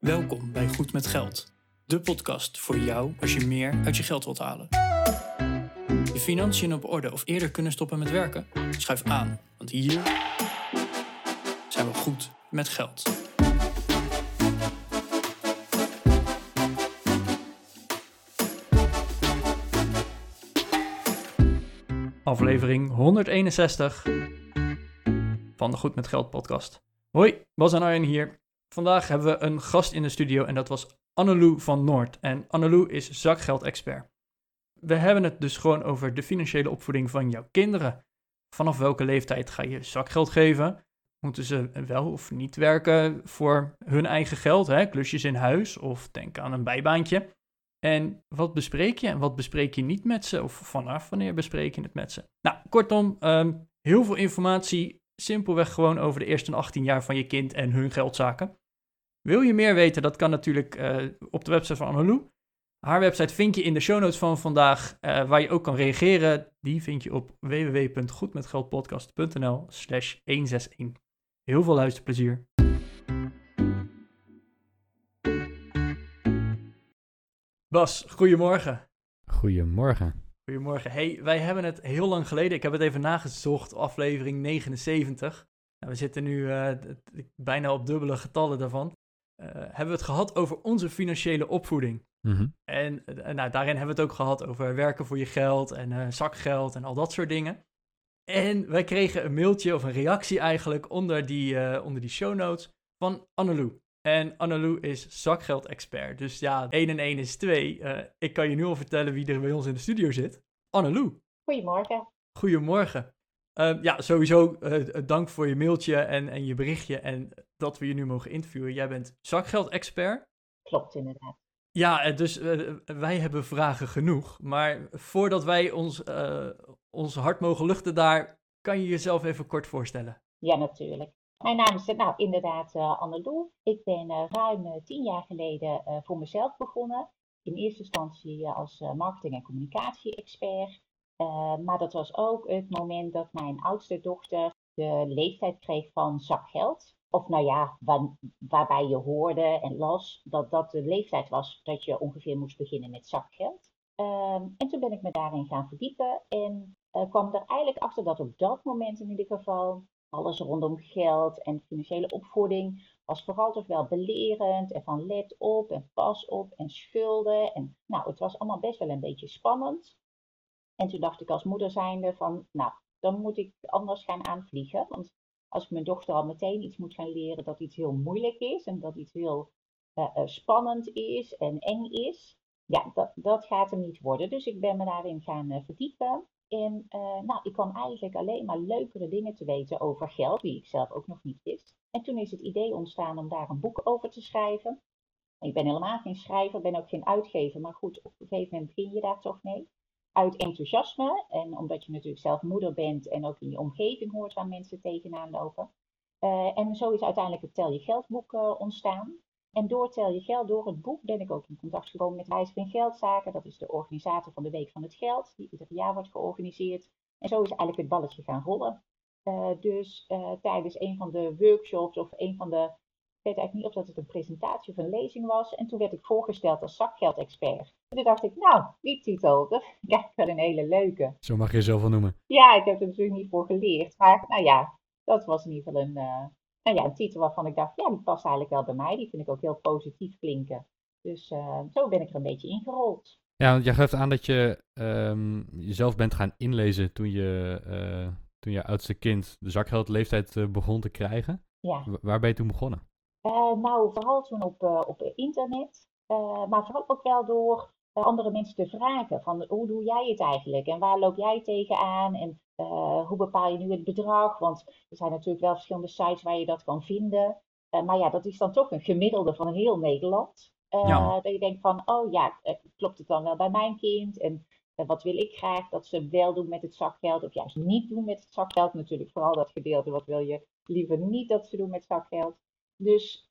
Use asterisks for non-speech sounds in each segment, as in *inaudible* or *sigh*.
Welkom bij Goed met Geld, de podcast voor jou als je meer uit je geld wilt halen. Je financiën op orde of eerder kunnen stoppen met werken? Schuif aan, want hier zijn we goed met geld. Aflevering 161 van de Goed met Geld podcast. Hoi, Bas en Arjen hier. Vandaag hebben we een gast in de studio en dat was Annelou van Noord. En Annelou is zakgeldexpert. We hebben het dus gewoon over de financiële opvoeding van jouw kinderen. Vanaf welke leeftijd ga je zakgeld geven? Moeten ze wel of niet werken voor hun eigen geld? Hè? Klusjes in huis of denk aan een bijbaantje. En wat bespreek je en wat bespreek je niet met ze? Of vanaf wanneer bespreek je het met ze? Nou, kortom, ehm, heel veel informatie. Simpelweg gewoon over de eerste 18 jaar van je kind en hun geldzaken. Wil je meer weten? Dat kan natuurlijk uh, op de website van Annelou. Haar website vind je in de show notes van vandaag, uh, waar je ook kan reageren. Die vind je op www.goedmetgeldpodcast.nl slash 161. Heel veel luisterplezier. Bas, goedemorgen. Goedemorgen. Goedemorgen. Hey, wij hebben het heel lang geleden, ik heb het even nagezocht, aflevering 79. Nou, we zitten nu uh, bijna op dubbele getallen daarvan. Uh, hebben we het gehad over onze financiële opvoeding. Mm -hmm. En uh, nou, daarin hebben we het ook gehad over werken voor je geld en zakgeld en al dat soort dingen. En wij kregen een mailtje of een reactie eigenlijk onder die, onder die show notes van Annelou. En Annelou is zakgeld-expert. Dus ja, 1 en 1 is 2. Uh, ik kan je nu al vertellen wie er bij ons in de studio zit. Annelou. Goedemorgen. Goedemorgen. Uh, ja, sowieso uh, dank voor je mailtje en, en je berichtje en dat we je nu mogen interviewen. Jij bent zakgeld-expert. Klopt, inderdaad. Ja, dus wij hebben vragen genoeg. Maar voordat wij ons, ons hart mogen luchten daar, kan je jezelf even kort voorstellen? Ja, natuurlijk. Mijn naam is nou, inderdaad uh, Annelou. Ik ben ruim tien jaar geleden voor mezelf begonnen. In eerste instantie als marketing- en communicatie-expert. Maar dat was ook het moment dat mijn oudste dochter de leeftijd kreeg van zakgeld. Of nou ja, waar, waarbij je hoorde en las dat dat de leeftijd was dat je ongeveer moest beginnen met zakgeld. Ehm, en toen ben ik me daarin gaan verdiepen en kwam er eigenlijk achter dat op dat moment in ieder geval alles rondom geld en financiële opvoeding was vooral toch wel belerend en van let op en pas op en schulden. En nou, het was allemaal best wel een beetje spannend. En toen dacht ik als moeder zijnde van, nou, dan moet ik anders gaan aanvliegen. Want als mijn dochter al meteen iets moet gaan leren dat iets heel moeilijk is en dat iets heel uh, uh, spannend is en eng is, ja, dat, dat gaat hem niet worden. Dus ik ben me daarin gaan uh, verdiepen. En nou, ik kwam eigenlijk alleen maar leukere dingen te weten over geld, die ik zelf ook nog niet wist. En toen is het idee ontstaan om daar een boek over te schrijven. Ik ben helemaal geen schrijver, ben ook geen uitgever, maar goed, op een gegeven moment begin je daar toch mee. Uit enthousiasme en omdat je natuurlijk zelf moeder bent en ook in je omgeving hoort waar mensen tegenaan lopen. Uh, en zo is uiteindelijk het Tel je Geldboek uh, ontstaan. En door Tel je Geld, door het boek, ben ik ook in contact gekomen met Wijzer in Geldzaken. Dat is de organisator van de Week van het Geld, die ieder jaar wordt georganiseerd. En zo is eigenlijk het balletje gaan rollen. Uh, dus tijdens een van de workshops of een van de. Ik weet eigenlijk niet of dat het een presentatie of een lezing was. En toen werd ik voorgesteld als zakgeldexpert. En toen dacht ik, nou, die titel, dat *laughs* vind ik wel een hele leuke. Zo mag je jezelf wel noemen. Ja, ik heb er natuurlijk niet voor geleerd. Maar nou ja, dat was in ieder geval een, uh, nou ja, een titel waarvan ik dacht, ja, die past eigenlijk wel bij mij. Die vind ik ook heel positief klinken. Dus uh, zo ben ik er een beetje ingerold. Ja, want jij geeft aan dat je um, jezelf bent gaan inlezen toen je, uh, toen je oudste kind de zakgeldleeftijd begon te krijgen. Ja. Waar ben je toen begonnen? Nou, vooral toen op, op internet. maar vooral ook wel door andere mensen te vragen van hoe doe jij het eigenlijk en waar loop jij tegenaan en hoe bepaal je nu het bedrag? Want er zijn natuurlijk wel verschillende sites waar je dat kan vinden. Maar ja, dat is dan toch een gemiddelde van heel Nederland. Ja. Dat je denkt van, oh ja, klopt het dan wel bij mijn kind? En wat wil ik graag dat ze wel doen met het zakgeld of juist niet doen met het zakgeld? Natuurlijk vooral dat gedeelte, wat wil je liever niet dat ze doen met zakgeld? Dus,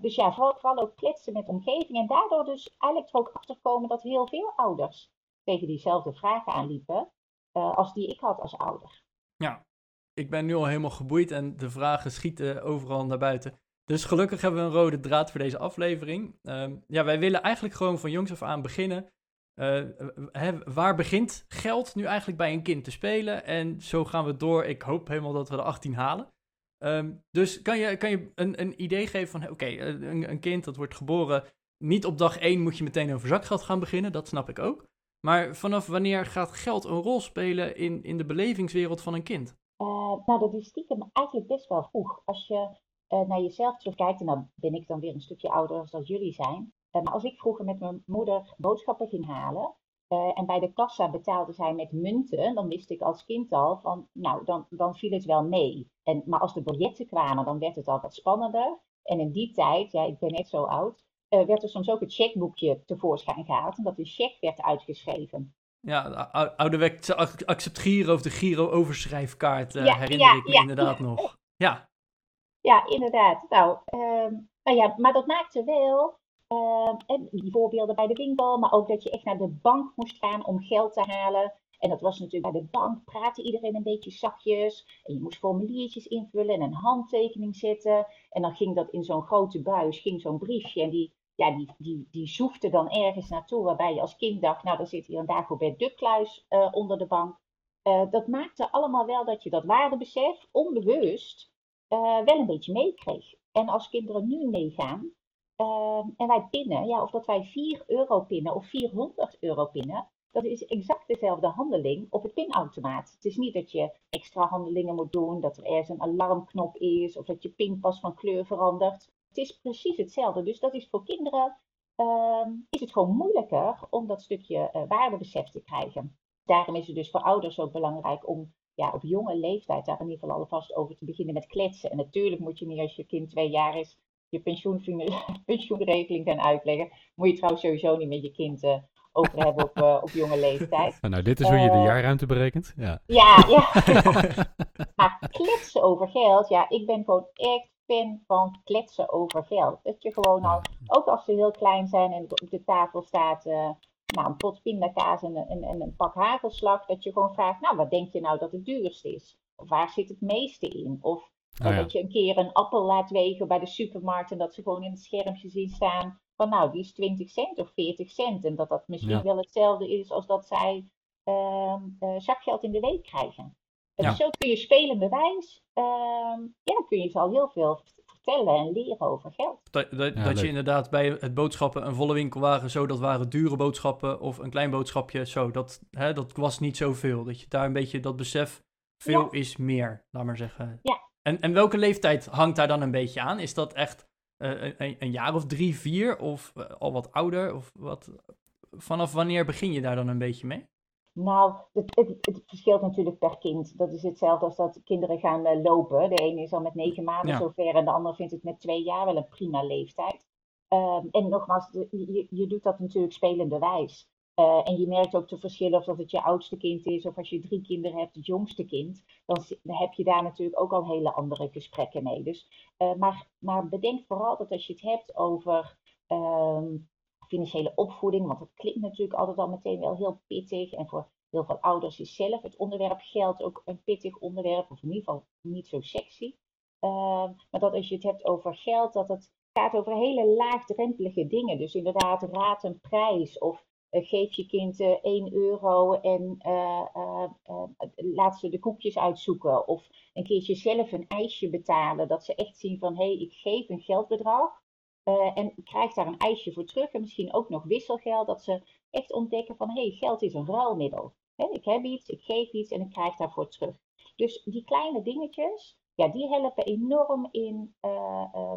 dus ja, vooral, ook kletsen met omgeving. En daardoor dus eigenlijk er ook achter komen dat heel veel ouders tegen diezelfde vragen aanliepen. Uh, als die ik had als ouder. Ja, ik ben nu al helemaal geboeid en de vragen schieten overal naar buiten. Dus gelukkig hebben we een rode draad voor deze aflevering. Ehm, ja, wij willen eigenlijk gewoon van jongs af aan beginnen. Eh, waar begint geld nu eigenlijk bij een kind te spelen? En zo gaan we door. Ik hoop helemaal dat we de 18 halen. Ehm, dus kan je, kan je een, een idee geven van, oké, eh, een, een kind dat wordt geboren, niet op dag 1 moet je meteen over zakgeld gaan beginnen, dat snap ik ook. Maar vanaf wanneer gaat geld een rol spelen in, in de belevingswereld van een kind? Uh, nou, dat is stiekem eigenlijk best wel vroeg. Als je uh, naar jezelf terugkijkt, en dan ben ik dan weer een stukje ouder als dat jullie zijn. Maar als ik vroeger met mijn moeder boodschappen ging halen, en bij de kassa betaalde zij met munten, dan wist ik als kind al van, nou, dan, dan viel het wel mee. En, maar als de biljetten kwamen, dan werd het al wat spannender. En in die tijd, ja, ik ben net zo oud, uh, werd er soms ook het checkboekje tevoorschijn gehaald, omdat de check werd uitgeschreven. Ja, ouderwetse accept Giro of de Giro-overschrijfkaart uh, ja, herinner ja, ik me ja, inderdaad nog. Ja. Ja, inderdaad. Nou, uh, nou ja, maar dat maakte wel, uh, die voorbeelden bij de winkel, maar ook dat je echt naar de bank moest gaan om geld te halen. En dat was natuurlijk bij de bank, praatte iedereen een beetje zachtjes. En je moest formuliertjes invullen en een handtekening zetten. En dan ging dat in zo'n grote buis, ging zo'n briefje. En die, ja, die, die, die zoefde dan ergens naartoe, waarbij je als kind dacht, nou, dan zit hier een Dagobert Duckluis uh, onder de bank. Uh, dat maakte allemaal wel dat je dat waardebesef onbewust uh, wel een beetje meekreeg. En als kinderen nu meegaan en wij pinnen, ja, of dat wij 4 euro pinnen of 400 euro pinnen, dat is exact dezelfde handeling op het pinautomaat. Het is niet dat je extra handelingen moet doen, dat er ergens een alarmknop is of dat je pinpas van kleur verandert. Het is precies hetzelfde. Dus dat is voor kinderen uh, is het gewoon moeilijker om dat stukje uh, waardebesef te krijgen. Daarom is het dus voor ouders ook belangrijk om ja, op jonge leeftijd daar in ieder geval alvast over te beginnen met kletsen. En natuurlijk moet je niet als je kind twee jaar is je *laughs* pensioenregeling gaan uitleggen. Moet je trouwens sowieso niet met je kind uh, over hebben op, uh, op jonge leeftijd. *laughs* Nou, dit is hoe je de jaarruimte berekent. Ja, ja. ja. *laughs* maar kletsen over geld, ja, ik ben gewoon echt fan van kletsen over geld. Dat je gewoon al, ook als ze heel klein zijn en op de tafel staat uh, nou, een pot pindakaas en, en, en, een pak hagelslag, dat je gewoon vraagt, nou, wat denk je nou dat het duurste is? Of waar zit het meeste in? Of oh, dat je een keer een appel laat wegen bij de supermarkt en dat ze gewoon in het schermpje zien staan van nou, die is 20 cent of 40 cent. En dat dat misschien wel hetzelfde is als dat zij uh, uh, zakgeld in de week krijgen. En zo kun je spelende wijs, uh, ja, kun je ze al heel veel vertellen en leren over geld. Dat, dat, dat je inderdaad bij het boodschappen een volle winkelwagen, zo dat waren dure boodschappen of een klein boodschapje, zo, dat, hè, dat was niet zoveel. Dat je daar een beetje dat besef, veel is meer, laat maar zeggen. Ja. En, en welke leeftijd hangt daar dan een beetje aan? Is dat echt uh, een, een, jaar of drie, vier of uh, al wat ouder? Of wat, vanaf wanneer begin je daar dan een beetje mee? Nou, het, het, het, verschilt natuurlijk per kind. Dat is hetzelfde als dat kinderen gaan uh, lopen. De ene is al met negen maanden ja. zover en de ander vindt het met twee jaar wel een prima leeftijd. Um, en nogmaals, de, je, je, doet dat natuurlijk spelende wijs. Uh, en je merkt ook de verschillen of dat het je oudste kind is of als je drie kinderen hebt, het jongste kind. Dan, dan heb je daar natuurlijk ook al hele andere gesprekken mee. Dus, uh, maar, maar bedenk vooral dat als je het hebt over um, financiële opvoeding, want dat klinkt natuurlijk altijd al meteen wel heel pittig. En voor heel veel ouders is zelf het onderwerp geld ook een pittig onderwerp, of in ieder geval niet zo sexy. Uh, maar dat als je het hebt over geld, dat het gaat over hele laagdrempelige dingen. Dus inderdaad, raad een prijs of geef je kind uh, 1 euro en uh, laat ze de koekjes uitzoeken. Of een keertje zelf een ijsje betalen. Dat ze echt zien van hé, hey, ik geef een geldbedrag. en krijg daar een ijsje voor terug. En misschien ook nog wisselgeld. Dat ze echt ontdekken van hé, hey, geld is een ruilmiddel. Ik heb iets, ik geef iets en ik krijg daarvoor terug. Dus die kleine dingetjes, ja, die helpen enorm in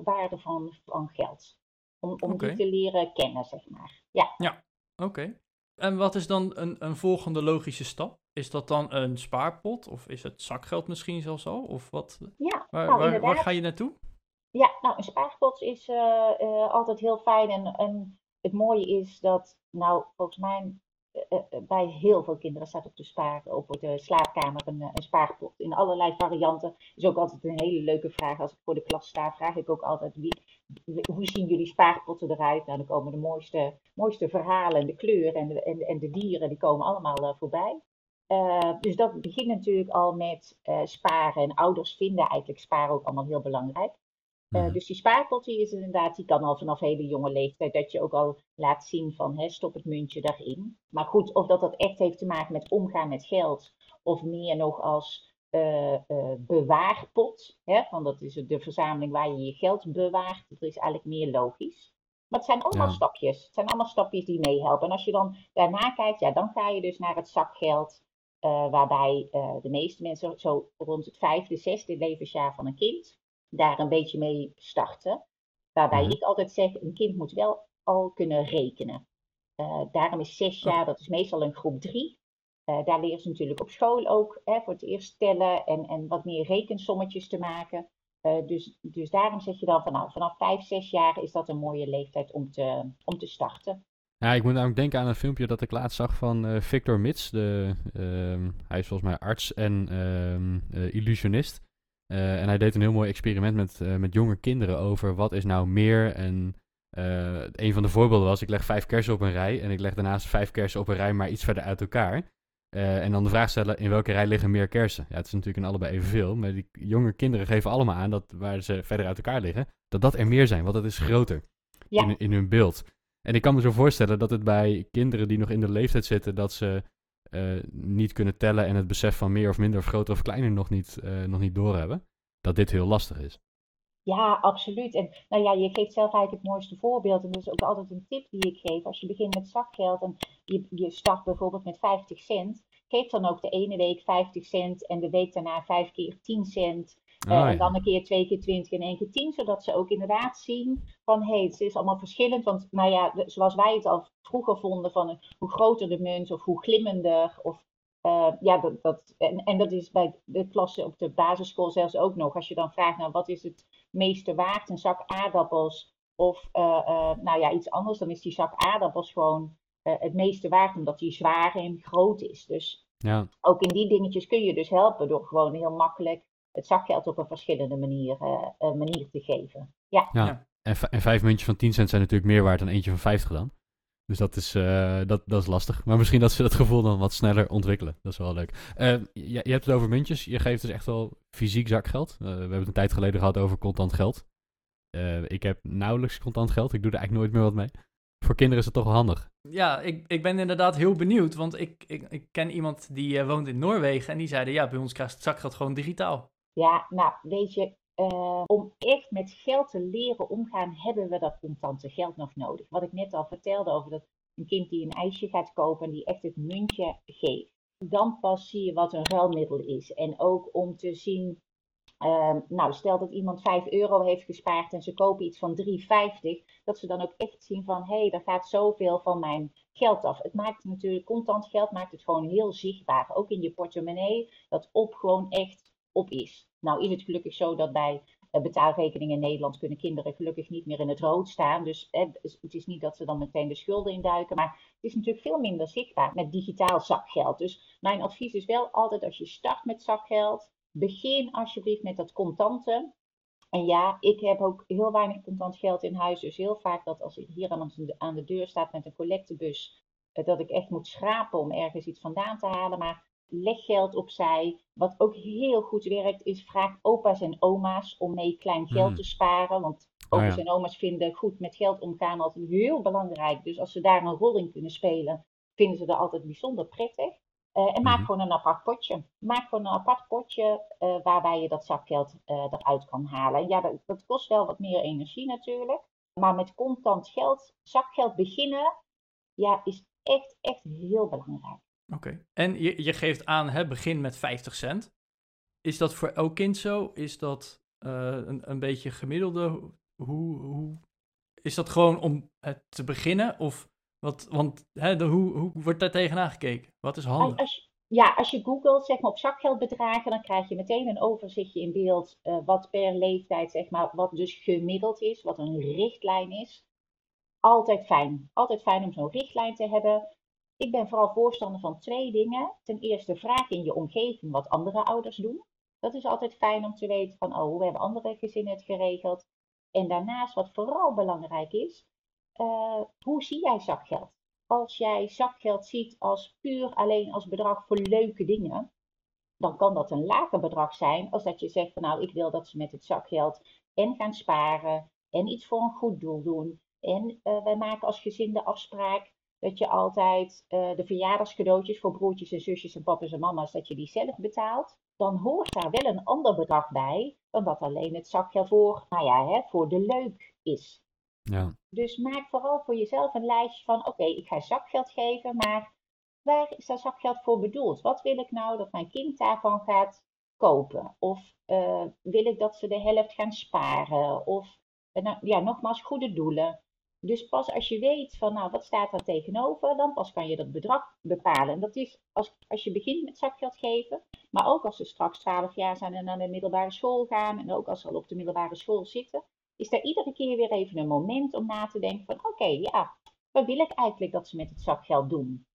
waarde van, van geld. Om, om okay. die te leren kennen, zeg maar. Ja. ja. Oké. En wat is dan een, een volgende logische stap? Is dat dan een spaarpot of is het zakgeld misschien zelfs al? Of wat? Ja, waar, nou, waar, waar, ga je naartoe? Ja, nou een spaarpot is uh, uh, altijd heel fijn en, en het mooie is dat, nou volgens mij uh, bij heel veel kinderen staat op de, spaar, op de slaapkamer een, een, spaarpot. In allerlei varianten. Is ook altijd een hele leuke vraag. Als ik voor de klas sta, vraag ik ook altijd wie, hoe zien jullie spaarpotten eruit? Nou, dan komen de mooiste, mooiste verhalen en de kleuren en de, en, en de dieren, die komen allemaal uh, voorbij. Uh, dus dat begint natuurlijk al met uh, sparen. En ouders vinden eigenlijk sparen ook allemaal heel belangrijk. Uh, Mhm. Dus die spaarpot die is inderdaad, die kan al vanaf hele jonge leeftijd dat je ook al laat zien van hè, stop het muntje daarin. Maar goed, of dat dat echt heeft te maken met omgaan met geld of meer nog als eh, eh, bewaarpot, hè, van dat is de verzameling waar je je geld bewaart, dat is eigenlijk meer logisch. Maar het zijn allemaal Ja. stapjes. Het zijn allemaal stapjes die meehelpen. En als je dan daarna kijkt, ja, dan ga je dus naar het zakgeld. eh, waarbij de meeste mensen zo rond het vijfde, zesde levensjaar van een kind daar een beetje mee starten. Waarbij Mhm. ik altijd zeg, een kind moet wel al kunnen rekenen. Daarom is zes jaar, dat is meestal een groep drie. Eh, daar leren ze natuurlijk op school ook hè, voor het eerst tellen en, en wat meer rekensommetjes te maken. Eh, dus, dus daarom zeg je dan van nou, vanaf vijf, zes jaar is dat een mooie leeftijd om te, om te starten. Ja, ik moet namelijk denken aan een filmpje dat ik laatst zag van eh, Victor Mits. De, ehm, hij is volgens mij arts en ehm, eh, illusionist. En hij deed een heel mooi experiment met, met jonge kinderen over wat is nou meer. En een van de voorbeelden was, ik leg vijf kersen op een rij en ik leg daarnaast vijf kersen op een rij, maar iets verder uit elkaar. Eh, en dan de vraag stellen, in welke rij liggen meer kersen? Ja, het is natuurlijk in allebei evenveel, maar die jonge kinderen geven allemaal aan dat waar ze verder uit elkaar liggen, dat dat er meer zijn, want dat is groter Ja. in, in hun beeld. En ik kan me zo voorstellen dat het bij kinderen die nog in de leeftijd zitten, dat ze eh, niet kunnen tellen en het besef van meer of minder of groter of kleiner nog niet, eh, nog niet doorhebben, dat dit heel lastig is. Ja, absoluut. En nou ja, je geeft zelf eigenlijk het mooiste voorbeeld. En dat is ook altijd een tip die ik geef. Als je begint met zakgeld en je, je start bijvoorbeeld met 50 cent, geef dan ook de ene week 50 cent en de week daarna vijf keer 10 cent. Eh, En dan een keer twee keer 20 en één keer 10, zodat ze ook inderdaad zien van hé, hey, het is allemaal verschillend. Want nou ja, de- zoals wij het al vroeger vonden van hoe groter de munt of hoe glimmender. Of, eh, ja, dat, dat, en, en dat is bij de klassen op de basisschool zelfs ook nog. Als je dan vraagt, nou wat is het meeste waard? Een zak aardappels of eh, eh, nou ja, iets anders, dan is die zak aardappels gewoon eh, het meeste waard, omdat die zwaar en groot is. Dus Ja, ook in die dingetjes kun je dus helpen door gewoon heel makkelijk het zakgeld op een verschillende manier, manier te geven. Ja, ja. En, en vijf muntjes van 10 cent zijn natuurlijk meer waard dan eentje van 50 dan. Dus dat is, eh, dat, dat is lastig. Maar misschien dat ze dat gevoel dan wat sneller ontwikkelen. Dat is wel leuk. Eh, je, je hebt het over muntjes. Je geeft dus echt wel fysiek zakgeld. Eh, we hebben het een tijd geleden gehad over contant geld. Eh, ik heb nauwelijks contant geld. Ik doe er eigenlijk nooit meer wat mee. Voor kinderen is het toch wel handig. Ja, ik, ik ben inderdaad heel benieuwd, want ik, ik, ik ken iemand die eh, woont in Noorwegen en die zeiden, ja, bij ons krijgt het zakgeld gewoon digitaal. ja nou weet je, eh, om echt met geld te leren omgaan, hebben we dat contante geld nog nodig. Wat ik net al vertelde over dat een kind die een ijsje gaat kopen en die echt het muntje geeft. Dan pas zie je wat een ruilmiddel is. En ook om te zien Ehm, nou, stel dat iemand 5 euro heeft gespaard en ze kopen iets van 3,50, dat ze dan ook echt zien van hé, hey, daar gaat zoveel van mijn geld af. Het maakt natuurlijk, contant geld maakt het gewoon heel zichtbaar, ook in je portemonnee, dat op gewoon echt op is. Nou is het gelukkig zo dat bij eh, betaalrekeningen in Nederland kunnen kinderen gelukkig niet meer in het rood staan. Dus eh, het is niet dat ze dan meteen de schulden induiken, maar het is natuurlijk veel minder zichtbaar met digitaal zakgeld. Dus mijn advies is wel altijd als je start met zakgeld, begin alsjeblieft met dat contante. En ja, ik heb ook heel weinig contant geld in huis. Dus heel vaak dat als ik hier aan de, aan de deur staat met een collectebus, eh, dat ik echt moet schrapen om ergens iets vandaan te halen. Maar leg geld opzij. Wat ook heel goed werkt, is vraag opa's en oma's om mee klein geld Mm. te sparen. Want opa's ja. en oma's vinden goed met geld omgaan altijd heel belangrijk. Dus als ze daar een rol in kunnen spelen, vinden ze dat altijd bijzonder prettig. Eh, en maak Mhm. gewoon een apart potje. Maak gewoon een apart potje eh, waarbij je dat zakgeld eh, eruit kan halen. En ja, dat, dat kost wel wat meer energie natuurlijk. Maar met contant geld, zakgeld beginnen, ja, is echt, echt heel belangrijk. Oké. En je, je geeft aan, hè, begin met 50 cent. Is dat voor elk kind zo? Is dat eh, een, een beetje gemiddelde? Hoe, hoe, is dat gewoon om te beginnen? Of wat, want hè, hoe, hoe wordt daar tegenaan gekeken? Wat is handig? als, ja, als je googelt zeg maar, op zakgeldbedragen, dan krijg je meteen een overzichtje in beeld eh, wat per leeftijd, zeg maar, wat dus gemiddeld is, wat een richtlijn is. Altijd fijn. Altijd fijn om zo'n richtlijn te hebben. Ik ben vooral voorstander van twee dingen. Ten eerste vraag in je omgeving wat andere ouders doen. Dat is altijd fijn om te weten van, oh, hoe hebben andere gezinnen het geregeld? En daarnaast, wat vooral belangrijk is, eh, hoe zie jij zakgeld? Als jij zakgeld ziet als puur alleen als bedrag voor leuke dingen, dan kan dat een lager bedrag zijn als dat je zegt van nou, ik wil dat ze met het zakgeld en gaan sparen en iets voor een goed doel doen. En uh, wij maken als gezin de afspraak dat je altijd uh, de verjaardagscadeautjes voor broertjes en zusjes en papa's en mama's, dat je die zelf betaalt. Dan hoort daar wel een ander bedrag bij dan dat alleen het zakgeld voor, nou ja, hè, voor de leuk is. Ja. Dus maak vooral voor jezelf een lijstje van: oké, ik ga zakgeld geven, maar waar is dat zakgeld voor bedoeld? Wat wil ik nou dat mijn kind daarvan gaat kopen? Of uh, wil ik dat ze de helft gaan sparen? Of nou, ja, nogmaals, goede doelen. Dus pas als je weet van, nou, wat staat daar tegenover, dan pas kan je dat bedrag bepalen. En dat is als, als je begint met zakgeld geven, maar ook als ze straks 12 jaar zijn en naar de middelbare school gaan, en ook als ze al op de middelbare school zitten, is daar iedere keer weer even een moment om na te denken van, oké, ja, wat wil ik eigenlijk dat ze met het zakgeld doen?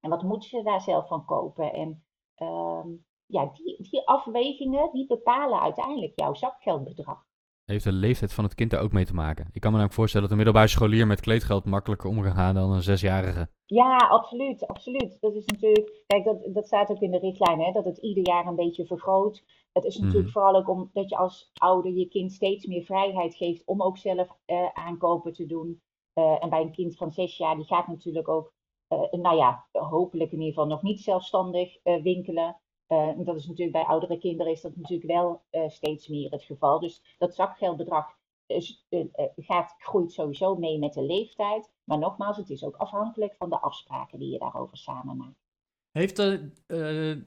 En wat moeten ze daar zelf van kopen? En uh, ja, die, die afwegingen, die bepalen uiteindelijk jouw zakgeldbedrag heeft de leeftijd van het kind daar ook mee te maken. Ik kan me namelijk voorstellen dat een middelbare scholier met kleedgeld makkelijker om kan gaan dan een zesjarige. Ja, absoluut, absoluut. Dat is natuurlijk, kijk, dat, dat staat ook in de richtlijn, hè, dat het ieder jaar een beetje vergroot. Het is natuurlijk mm. vooral ook omdat je als ouder je kind steeds meer vrijheid geeft om ook zelf uh, aankopen te doen. Uh, en bij een kind van zes jaar, die gaat natuurlijk ook, uh, nou ja, hopelijk in ieder geval nog niet zelfstandig winkelen. Uh, dat is natuurlijk bij oudere kinderen is dat natuurlijk wel uh, steeds meer het geval. Dus dat zakgeldbedrag uh, gaat, groeit sowieso mee met de leeftijd. Maar nogmaals, het is ook afhankelijk van de afspraken die je daarover samen maakt. Heeft, de,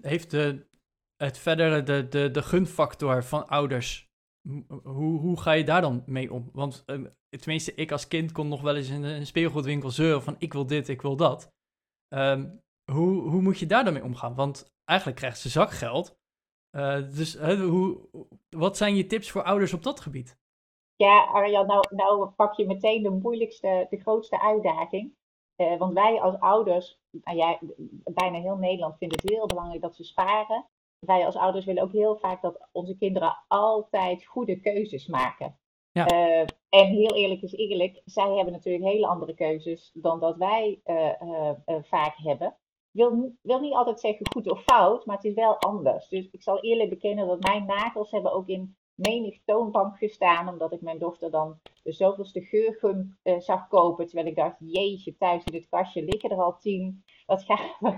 heeft de, het verdere, de, de, de gunfactor van ouders, hoe, hoe ga je daar dan mee om? Want tenminste, ik als kind kon nog wel eens in een speelgoedwinkel zeuren van ik wil dit, ik wil dat. Um, hoe, hoe moet je daar dan mee omgaan? Want eigenlijk krijgt ze zakgeld. Uh, dus hoe, wat zijn je tips voor ouders op dat gebied? Ja, Arjan, nou, nou pak je meteen de moeilijkste, de grootste uitdaging. Uh, want wij als ouders, nou ja, bijna heel Nederland vindt het heel belangrijk dat ze sparen. Wij als ouders willen ook heel vaak dat onze kinderen altijd goede keuzes maken. Ja. Uh, en heel eerlijk is eerlijk, zij hebben natuurlijk hele andere keuzes dan dat wij vaak hebben wil, wil niet altijd zeggen goed of fout, maar het is wel anders. Dus ik zal eerlijk bekennen dat mijn nagels hebben ook in menig toonbank gestaan, omdat ik mijn dochter dan de zoveelste geurgum uh, zag kopen. Terwijl ik dacht, jeetje, thuis in dit kastje liggen er al tien. *laughs* Wat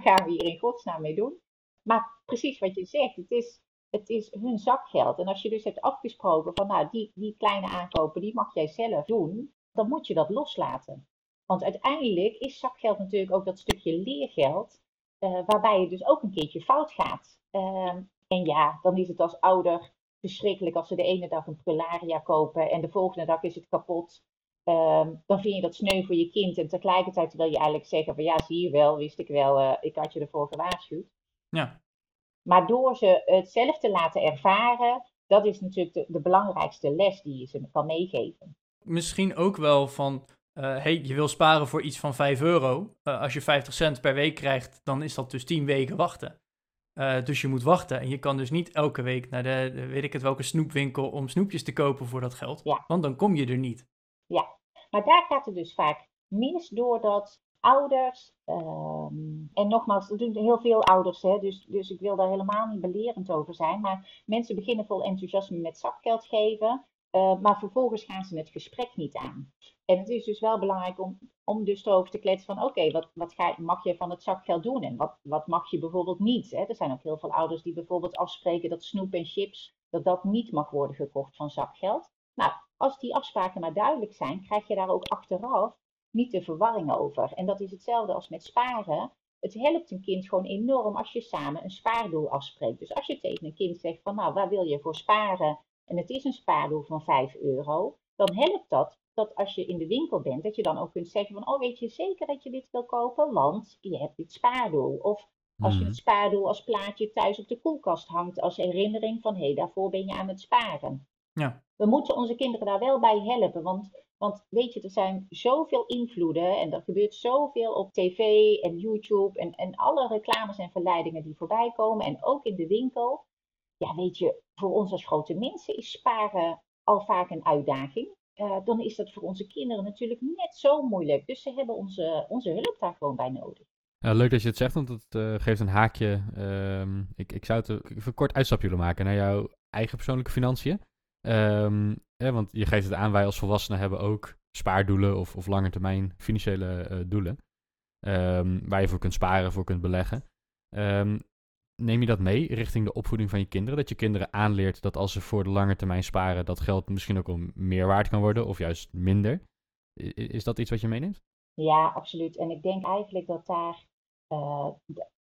gaan we hier in godsnaam mee doen? Maar precies wat je zegt, het is, het is hun zakgeld. En als je dus hebt afgesproken van, nou, die, die kleine aankopen, die mag jij zelf doen, dan moet je dat loslaten. Want uiteindelijk is zakgeld natuurlijk ook dat stukje leergeld uh, waarbij het dus ook een keertje fout gaat. Uh, en ja, dan is het als ouder verschrikkelijk als ze de ene dag een prularia kopen en de volgende dag is het kapot. Uh, dan vind je dat sneu voor je kind en tegelijkertijd wil je eigenlijk zeggen van ja, zie je wel, wist ik wel, uh, ik had je ervoor gewaarschuwd. Ja. Maar door ze het zelf te laten ervaren, dat is natuurlijk de, de belangrijkste les die je ze kan meegeven. Misschien ook wel van hey, je wil sparen voor iets van 5 euro. Uh, als je 50 cent per week krijgt, dan is dat dus 10 weken wachten. Uh, dus je moet wachten. En je kan dus niet elke week naar de, de, weet ik het welke snoepwinkel om snoepjes te kopen voor dat geld. Ja. Want dan kom je er niet. Ja, maar daar gaat het dus vaak mis doordat ouders, um, en nogmaals, dat doen heel veel ouders, hè, dus, dus ik wil daar helemaal niet belerend over zijn, maar mensen beginnen vol enthousiasme met zakgeld geven, uh, maar vervolgens gaan ze het gesprek niet aan. En het is dus wel belangrijk om, om dus erover te kletsen van oké, wat, wat ga, mag je van het zakgeld doen en wat, wat mag je bijvoorbeeld niet. Hè? Er zijn ook heel veel ouders die bijvoorbeeld afspreken dat snoep en chips, dat dat niet mag worden gekocht van zakgeld. Nou, als die afspraken maar duidelijk zijn, krijg je daar ook achteraf niet de verwarring over. En dat is hetzelfde als met sparen. Het helpt een kind gewoon enorm als je samen een spaardoel afspreekt. Dus als je tegen een kind zegt van nou, waar wil je voor sparen? En het is een spaardoel van 5 euro, dan helpt dat dat als je in de winkel bent, dat je dan ook kunt zeggen van, oh weet je zeker dat je dit wil kopen, want je hebt dit spaardoel. Of als je mhm. het spaardoel als plaatje thuis op de koelkast hangt als herinnering van, hé, hey, daarvoor ben je aan het sparen. Ja. We moeten onze kinderen daar wel bij helpen, want, want weet je, er zijn zoveel invloeden en er gebeurt zoveel op tv en YouTube en, en alle reclames en verleidingen die voorbij komen en ook in de winkel. Ja, weet je, voor ons als grote mensen is sparen al vaak een uitdaging. Uh, dan is dat voor onze kinderen natuurlijk net zo moeilijk. Dus ze hebben onze, onze hulp daar gewoon bij nodig. Leuk dat je het zegt, want het uh, geeft een haakje. Um, ik, ik zou het even een kort uitstapje willen maken naar jouw eigen persoonlijke financiën. Ehm, want je geeft het aan, wij als volwassenen hebben ook spaardoelen of, of langetermijn financiële uh, doelen. Um, waar je voor kunt sparen, voor kunt beleggen. Neem je dat mee richting de opvoeding van je kinderen? Dat je kinderen aanleert dat als ze voor de lange termijn sparen, dat geld misschien ook wel meer waard kan worden of juist minder. Is dat iets wat je meeneemt? Ja, absoluut. En ik denk eigenlijk dat daar uh,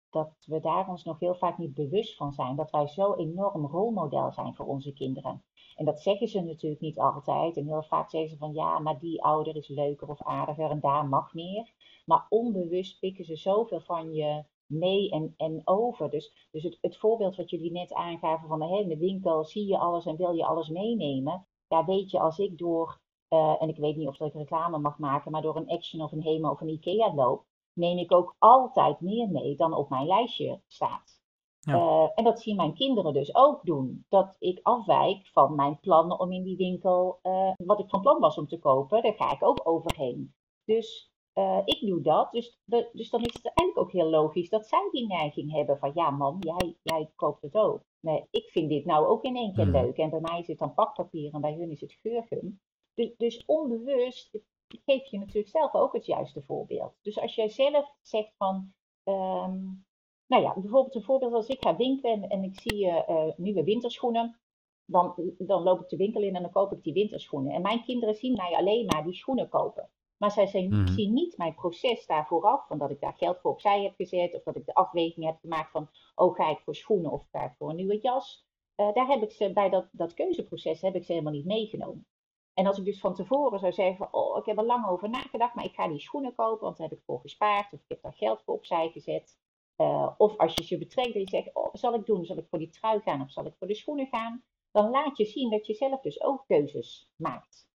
dat we daar ons nog heel vaak niet bewust van zijn. Dat wij zo enorm rolmodel zijn voor onze kinderen. En dat zeggen ze natuurlijk niet altijd. En heel vaak zeggen ze van ja, maar die ouder is leuker of aardiger en daar mag meer. Maar onbewust pikken ze zoveel van je mee en, en over. Dus, dus het, het voorbeeld wat jullie net aangaven van hey, in de winkel zie je alles en wil je alles meenemen. Ja, weet je, als ik door, uh, en ik weet niet of ik reclame mag maken, maar door een Action of een Hema of een Ikea loop, neem ik ook altijd meer mee dan op mijn lijstje staat. Ja. Uh, en dat zien mijn kinderen dus ook doen. Dat ik afwijk van mijn plannen om in die winkel, uh, wat ik van plan was om te kopen, daar ga ik ook overheen. Dus uh, ik doe dat. Dus, de, dus dan is het eigenlijk ook heel logisch dat zij die neiging hebben van ja man, jij, jij koopt het ook. Nee, ik vind dit nou ook in één keer hmm. leuk. En bij mij is het dan pakpapier en bij hun is het geurgum. Dus, dus onbewust geef je natuurlijk zelf ook het juiste voorbeeld. Dus als jij zelf zegt van, um, nou ja, bijvoorbeeld een voorbeeld als ik ga winkelen en, ik zie uh, nieuwe winterschoenen, dan, dan loop ik de winkel in en dan koop ik die winterschoenen. En mijn kinderen zien mij alleen maar die schoenen kopen. Maar zij zien, mm zien niet mijn proces daar vooraf, van dat ik daar geld voor opzij heb gezet, of dat ik de afweging heb gemaakt van, oh ga ik voor schoenen of ga ik voor een nieuwe jas. Uh, daar heb ik ze bij dat, dat keuzeproces heb ik ze helemaal niet meegenomen. En als ik dus van tevoren zou zeggen, van, oh, ik heb er lang over nagedacht, maar ik ga die schoenen kopen, want daar heb ik voor gespaard, of ik heb daar geld voor opzij gezet. Uh, of als je ze betrekt en je zegt, oh, zal ik doen? Zal ik voor die trui gaan of zal ik voor de schoenen gaan? Dan laat je zien dat je zelf dus ook keuzes maakt.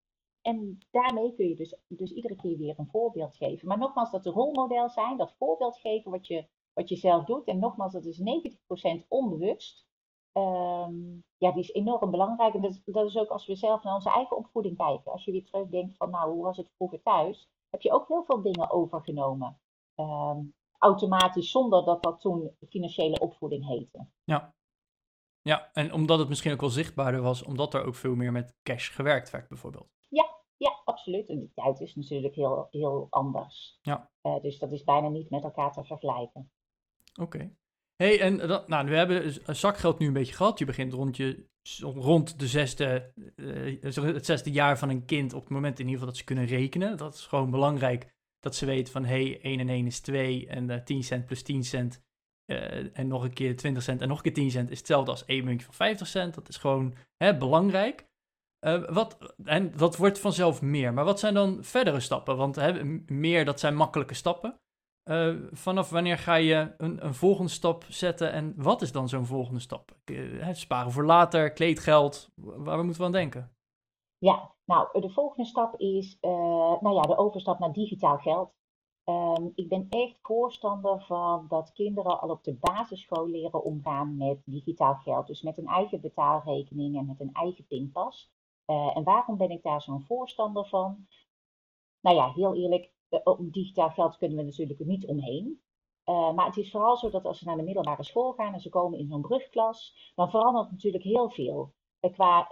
En daarmee kun je dus, dus iedere keer weer een voorbeeld geven. Maar nogmaals, dat de rolmodel zijn, dat voorbeeld geven wat je, wat je zelf doet. En nogmaals, dat is 90% onbewust. Um, ja, die is enorm belangrijk. En dat dat is ook als we zelf naar onze eigen opvoeding kijken. Als je weer terugdenkt van, nou, hoe was het vroeger thuis? Heb je ook heel veel dingen overgenomen. Um, automatisch, zonder dat dat toen financiële opvoeding heette. Ja. Ja, en omdat het misschien ook wel zichtbaarder was, omdat er ook veel meer met cash gewerkt werd, bijvoorbeeld. Absoluut. En die tijd is natuurlijk heel, heel anders. Ja. Uh, dus dat is bijna niet met elkaar te vergelijken. Oké hey, en dat, nou, we hebben dus zakgeld nu een beetje gehad. Je begint rond, je, rond de zesde, uh, het zesde jaar van een kind op het moment in ieder geval dat ze kunnen rekenen. Dat is gewoon belangrijk dat ze weten van, hey, 1 en 1 is 2 en uh, 10 cent plus 10 cent en nog een keer 20 cent en nog een keer 10 cent is hetzelfde als één muntje van 50 cent. Dat is gewoon hè, belangrijk. Uh, wat, en dat wordt vanzelf meer. Maar wat zijn dan verdere stappen? Want meer, dat zijn makkelijke stappen. Uh, vanaf wanneer ga je een, een, volgende stap zetten en wat is dan zo'n volgende stap? Uh, sparen voor later, kleedgeld, waar moeten we aan denken? Ja, nou, de volgende stap is nou ja, de overstap naar digitaal geld. Um, ik ben echt voorstander van dat kinderen al op de basisschool leren omgaan met digitaal geld. Dus met een eigen betaalrekening en met een eigen pinpas. En waarom ben ik daar zo'n voorstander van? Nou ja, heel eerlijk, op digitaal geld kunnen we natuurlijk niet omheen. Uh, maar het is vooral zo dat als ze naar de middelbare school gaan en ze komen in zo'n brugklas, dan verandert natuurlijk heel veel. Qua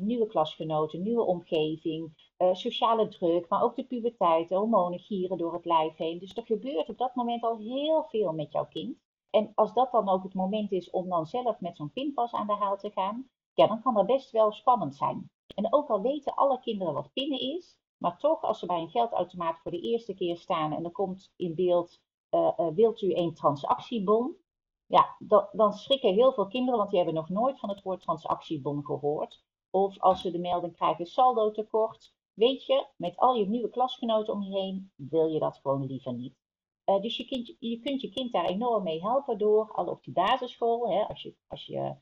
nieuwe klasgenoten, nieuwe omgeving, sociale druk, maar ook de puberteit, de hormonen gieren door het lijf heen. Dus er gebeurt op dat moment al heel veel met jouw kind. En als dat dan ook het moment is om dan zelf met zo'n pinpas aan de haal te gaan, ja, dan kan dat best wel spannend zijn. En ook al weten alle kinderen wat pinnen is, maar toch, als ze bij een geldautomaat voor de eerste keer staan en er komt in beeld, uh, uh, wilt u een transactiebon? Ja, dan, dan schrikken heel veel kinderen, want die hebben nog nooit van het woord transactiebon gehoord. Of als ze de melding krijgen saldo tekort, weet je, met al je nieuwe klasgenoten om je heen, wil je dat gewoon liever niet. Uh, dus je, kind, je kunt je kind daar enorm mee helpen door, al op die basisschool, hè, als, je, als, je,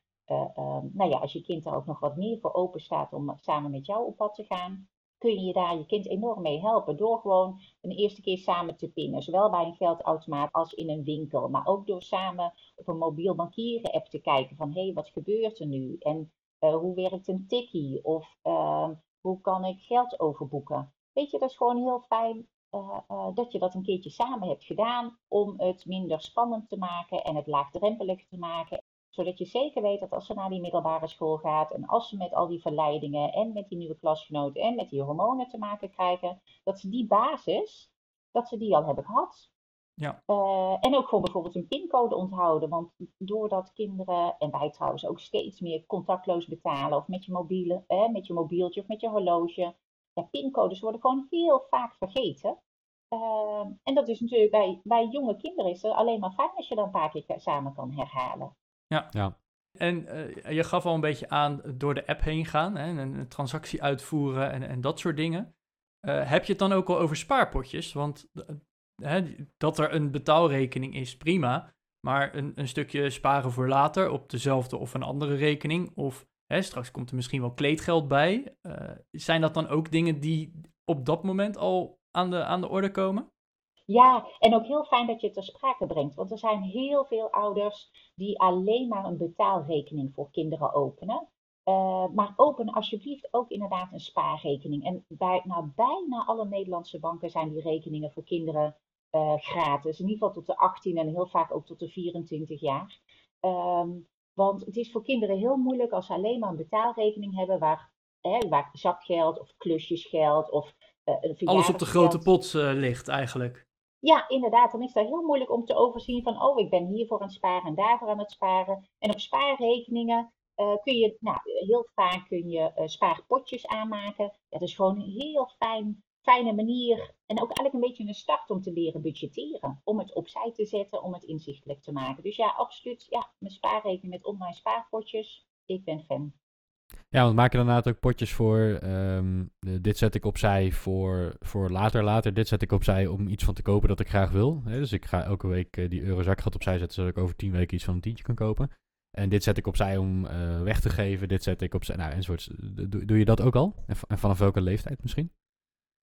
nou ja, als je kind daar ook nog wat meer voor open staat om samen met jou op pad te gaan, kun je daar je kind enorm mee helpen. Door gewoon een eerste keer samen te pinnen. Zowel bij een geldautomaat als in een winkel. Maar ook door samen op een mobiel bankieren app te kijken van hé, hey, wat gebeurt er nu? En uh, hoe werkt een tikkie? Of uh, hoe kan ik geld overboeken? Weet je, dat is gewoon heel fijn uh, dat je dat een keertje samen hebt gedaan om het minder spannend te maken en het laagdrempelig te maken Zodat je zeker weet dat als ze naar die middelbare school gaat en als ze met al die verleidingen en met die nieuwe klasgenoten en met die hormonen te maken krijgen, dat ze die basis, dat ze die al hebben gehad. Ja. Uh, en ook gewoon bijvoorbeeld een pincode onthouden. Want doordat kinderen, en wij trouwens ook steeds meer contactloos betalen, of met je, mobiele, eh, met je mobieltje of met je horloge, ja, pincodes worden gewoon heel vaak vergeten. Uh, en dat is natuurlijk bij, bij jonge kinderen is het alleen maar fijn als je dan een paar keer samen kan herhalen. Ja. ja. En uh, je gaf al een beetje aan door de app heen gaan hè, en een transactie uitvoeren en, en dat soort dingen. Uh, heb je het dan ook al over spaarpotjes? Want hè, dat er een betaalrekening is, prima. Maar een, een stukje sparen voor later op dezelfde of een andere rekening. Of hè, straks komt er misschien wel kleedgeld bij. Uh, zijn dat dan ook dingen die op dat moment al aan de, aan de orde komen? Ja, en ook heel fijn dat je het ter sprake brengt. Want er zijn heel veel ouders die alleen maar een betaalrekening voor kinderen openen. Uh, maar open alsjeblieft ook inderdaad een spaarrekening. En bij nou, bijna alle Nederlandse banken zijn die rekeningen voor kinderen uh, gratis. In ieder geval tot de 18 en heel vaak ook tot de 24 jaar. Um, want het is voor kinderen heel moeilijk als ze alleen maar een betaalrekening hebben waar, hè, waar zakgeld of klusjesgeld of uh, Alles op de grote pot ligt eigenlijk. Ja, inderdaad. Dan is dat heel moeilijk om te overzien van, oh, ik ben hiervoor aan het sparen en daarvoor aan het sparen. En op spaarrekeningen uh, kun je, nou, heel vaak kun je spaarpotjes aanmaken. Ja, dat is gewoon een heel fijn fijne manier en ook eigenlijk een beetje een start om te leren budgetteren. Om het opzij te zetten, om het inzichtelijk te maken. Dus ja, absoluut. Ja, mijn spaarrekening met online spaarpotjes. Ik ben fan. Ja, want maak je dan ook potjes voor, um, dit zet ik opzij voor, voor later, later. Dit zet ik opzij om iets van te kopen dat ik graag wil. dus ik ga elke week uh, die eurozakgeld opzij zetten, zodat ik over tien weken iets van een tientje kan kopen. En dit zet ik opzij om uh, weg te geven. Dit zet ik opzij, nou, enzovoorts. Doe, doe je dat ook al? En vanaf welke leeftijd misschien?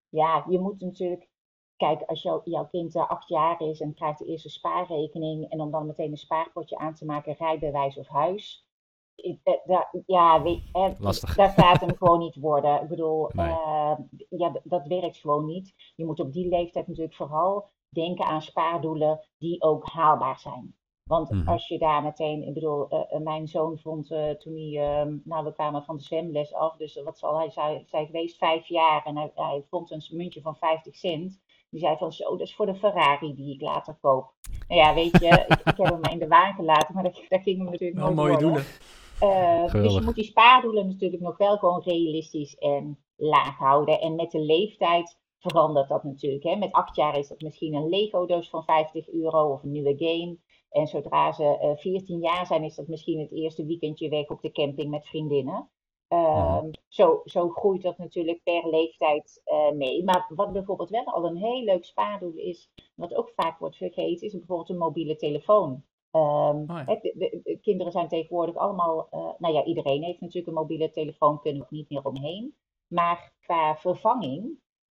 ja, je moet natuurlijk, kijk, als jou, jouw kind acht jaar is en krijgt de eerste spaarrekening en om dan meteen een spaarpotje aan te maken, rijbewijs of huis. Uh, ja, weet, Lastig. dat gaat hem gewoon niet worden. Ik bedoel, nee. uh, ja, dat werkt gewoon niet. Je moet op die leeftijd natuurlijk vooral denken aan spaardoelen die ook haalbaar zijn. Want mm -hmm. als je daar meteen, ik bedoel, uh, mijn zoon vond uh, toen hij, uh, nou we kwamen van de zwemles af, dus wat zal hij zei, zei geweest, vijf jaar en hij, hij, vond een muntje van 50 cent. Die zei van zo, dat is voor de Ferrari die ik later koop. Nou ja, weet je, ik, ik, heb hem maar in de waan gelaten, maar dat, dat ging hem natuurlijk Wel mooie doelen. Dus je moet die spaardoelen natuurlijk nog wel gewoon realistisch en laag houden. En met de leeftijd verandert dat natuurlijk. Hè. Met acht jaar is dat misschien een Lego-doos van 50 euro of een nieuwe game. En zodra ze uh, 14 jaar zijn, is dat misschien het eerste weekendje weg op de camping met vriendinnen. Uh, ja. zo, zo groeit dat natuurlijk per leeftijd uh, mee. Maar wat bijvoorbeeld wel al een heel leuk spaardoel is, wat ook vaak wordt vergeten, is bijvoorbeeld een mobiele telefoon. Um, oh ja. de, de, de, kinderen zijn tegenwoordig allemaal, uh, nou ja, iedereen heeft natuurlijk een mobiele telefoon, kunnen we niet meer omheen. Maar qua vervanging,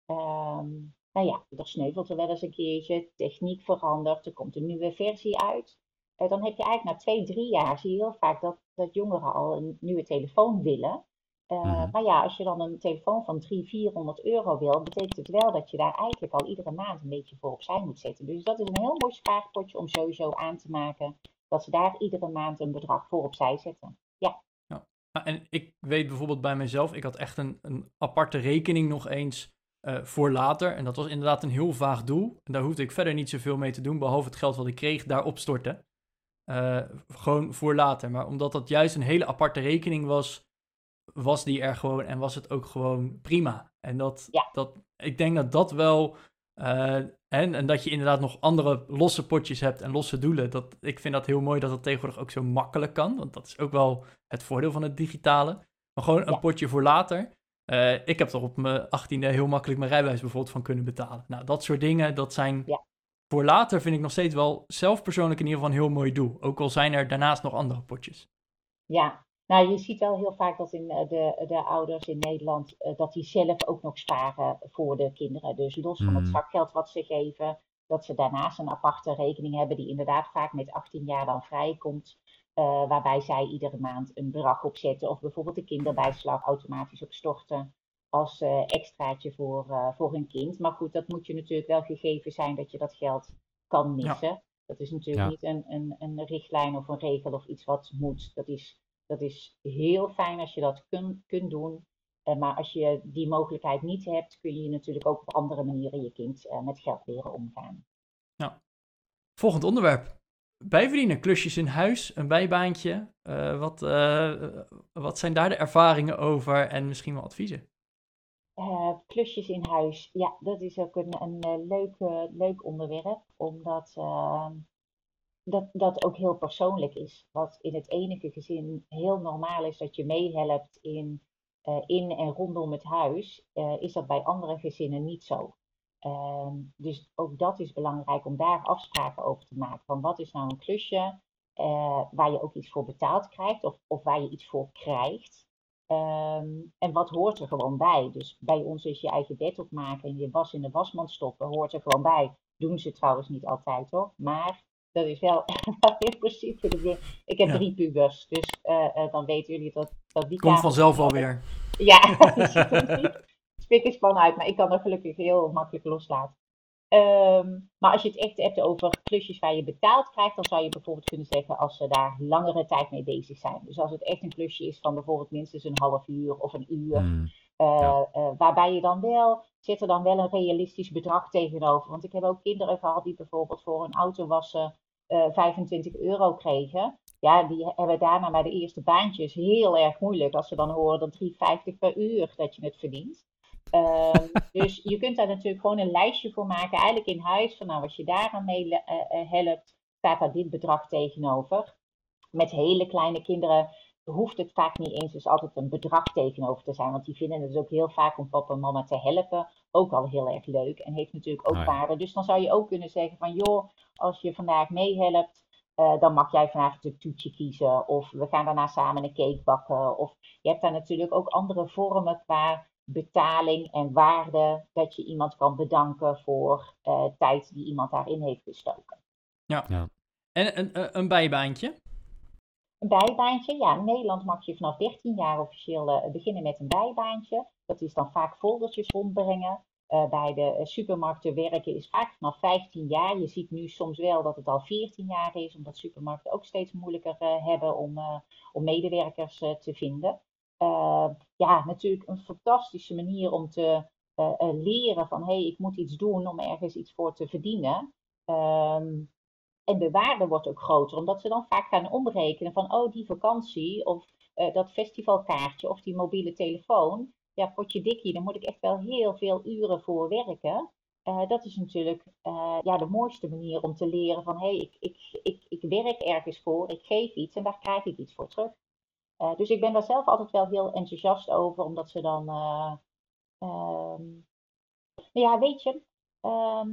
um, nou ja, er sneuvelt er wel eens een keertje, techniek verandert, er komt een nieuwe versie uit. Uh, dan heb je eigenlijk na twee, drie jaar zie je heel vaak dat, dat jongeren al een nieuwe telefoon willen. Uh, mm-hmm. Maar ja, als je dan een telefoon van 300, 400 euro wil, betekent het wel dat je daar eigenlijk al iedere maand een beetje voor opzij moet zetten. Dus dat is een heel mooi spaarpotje om sowieso aan te maken dat ze daar iedere maand een bedrag voor opzij zetten. Ja. ja. En ik weet bijvoorbeeld bij mezelf, ik had echt een, een aparte rekening nog eens uh, voor later. En dat was inderdaad een heel vaag doel. En daar hoefde ik verder niet zoveel mee te doen, behalve het geld wat ik kreeg, daar opstorten. Uh, gewoon voor later. Maar omdat dat juist een hele aparte rekening was, was die er gewoon en was het ook gewoon prima. En dat, ja. dat ik denk dat dat wel. Uh, en, en dat je inderdaad nog andere losse potjes hebt en losse doelen. Dat, ik vind dat heel mooi dat dat tegenwoordig ook zo makkelijk kan. Want dat is ook wel het voordeel van het digitale. Maar gewoon een Ja. potje voor later. Uh, ik heb er op mijn 18e heel makkelijk mijn rijbewijs bijvoorbeeld van kunnen betalen. Nou, dat soort dingen, dat zijn Ja. voor later vind ik nog steeds wel zelf persoonlijk in ieder geval een heel mooi doel. Ook al zijn er daarnaast nog andere potjes. Ja, nou je ziet wel heel vaak dat in eh, de, de ouders in Nederland, eh, dat die zelf ook nog sparen voor de kinderen. Dus los van het zakgeld wat ze geven, dat ze daarnaast een aparte rekening hebben die inderdaad vaak met 18 jaar dan vrijkomt. eh, waarbij zij iedere maand een bedrag opzetten of bijvoorbeeld de kinderbijslag automatisch opstorten als extraatje voor, voor hun kind. Maar goed, dat moet je natuurlijk wel gegeven zijn dat je dat geld kan missen. Dat is natuurlijk Ja. niet een, een, een richtlijn of een regel of iets wat moet. Dat is, dat is heel fijn als je dat kun, kunt doen. Eh, maar als je die mogelijkheid niet hebt, kun je natuurlijk ook op andere manieren je kind eh, met geld leren omgaan. Volgend onderwerp. Bijverdienen, klusjes in huis, een bijbaantje. Eh, wat, wat zijn daar de ervaringen over en misschien wel adviezen? Klusjes in huis, ja, dat is ook een, een leuk, leuk onderwerp, omdat dat, dat ook heel persoonlijk is. Wat in het enige gezin heel normaal is dat je meehelpt in, eh, in en rondom het huis, eh, is dat bij andere gezinnen niet zo. Ehm, dus ook dat is belangrijk om daar afspraken over te maken. Van wat is nou een klusje eh, waar je ook iets voor betaald krijgt of, of waar je iets voor krijgt. Ehm, en wat hoort er gewoon bij? Dus bij ons is je eigen bed opmaken en je was in de wasmand stoppen, hoort er gewoon bij. Doen ze trouwens niet altijd hoor. Maar dat is wel *laughs* in principe de bedoeling. Ik heb Ja. drie pubers, dus eh, eh, dan weten jullie dat, dat die Komt vanzelf alweer. ja, die ziet er niet spikkerspan uit, maar ik kan er gelukkig heel makkelijk loslaten. Ehm, maar als je het echt hebt over klusjes waar je betaald krijgt, dan zou je bijvoorbeeld kunnen zeggen als ze daar langere tijd mee bezig zijn. Dus als het echt een klusje is van bijvoorbeeld minstens een half uur of een uur, Hmm. eh, Ja. waarbij je dan wel, zit er dan wel een realistisch bedrag tegenover. Want ik heb ook kinderen gehad die bijvoorbeeld voor een auto wassen 25 euro kregen. Ja, die hebben daarna bij de eerste baantjes heel erg moeilijk als ze dan horen dat 3,50 per uur dat je het verdient. Ehm, *laughs* dus je kunt daar natuurlijk gewoon een lijstje voor maken, eigenlijk in huis, van nou, als je daaraan mee eh, eh, helpt, staat daar dit bedrag tegenover. Met hele kleine kinderen hoeft het vaak niet eens dus altijd een bedrag tegenover te zijn, want die vinden het ook heel vaak om papa en mama te helpen ook al heel erg leuk en heeft natuurlijk ook Ah, waarde. Dus dan zou je ook kunnen zeggen van joh, als je vandaag meehelpt, eh, dan mag jij vanavond een toetje kiezen of we gaan daarna samen een cake bakken. Of je hebt daar natuurlijk ook andere vormen qua betaling en waarde dat je iemand kan bedanken voor eh, tijd die iemand daarin heeft gestoken. En een, een, een bijbaantje. Een bijbaantje, ja, in Nederland mag je vanaf 13 jaar officieel eh, beginnen met een bijbaantje. Dat is dan vaak foldertjes rondbrengen. Eh, bij de eh, supermarkten werken is vaak vanaf 15 jaar. Je ziet nu soms wel dat het al 14 jaar is, omdat supermarkten ook steeds moeilijker eh, hebben om, om medewerkers te vinden. Ja, natuurlijk een fantastische manier om te leren van hé, hey, ik moet iets doen om ergens iets voor te verdienen. Ehm, en de waarde wordt ook groter, omdat ze dan vaak gaan omrekenen van, oh, die vakantie of dat festivalkaartje of die mobiele telefoon. Ja, potje dikkie, daar moet ik echt wel heel veel uren voor werken. Eh, dat is natuurlijk eh, ja, de mooiste manier om te leren van, hé, hey, ik, ik, ik, ik werk ergens voor, ik geef iets en daar krijg ik iets voor terug. Eh, dus ik ben daar zelf altijd wel heel enthousiast over, omdat ze dan, nou ja, weet je, ehm,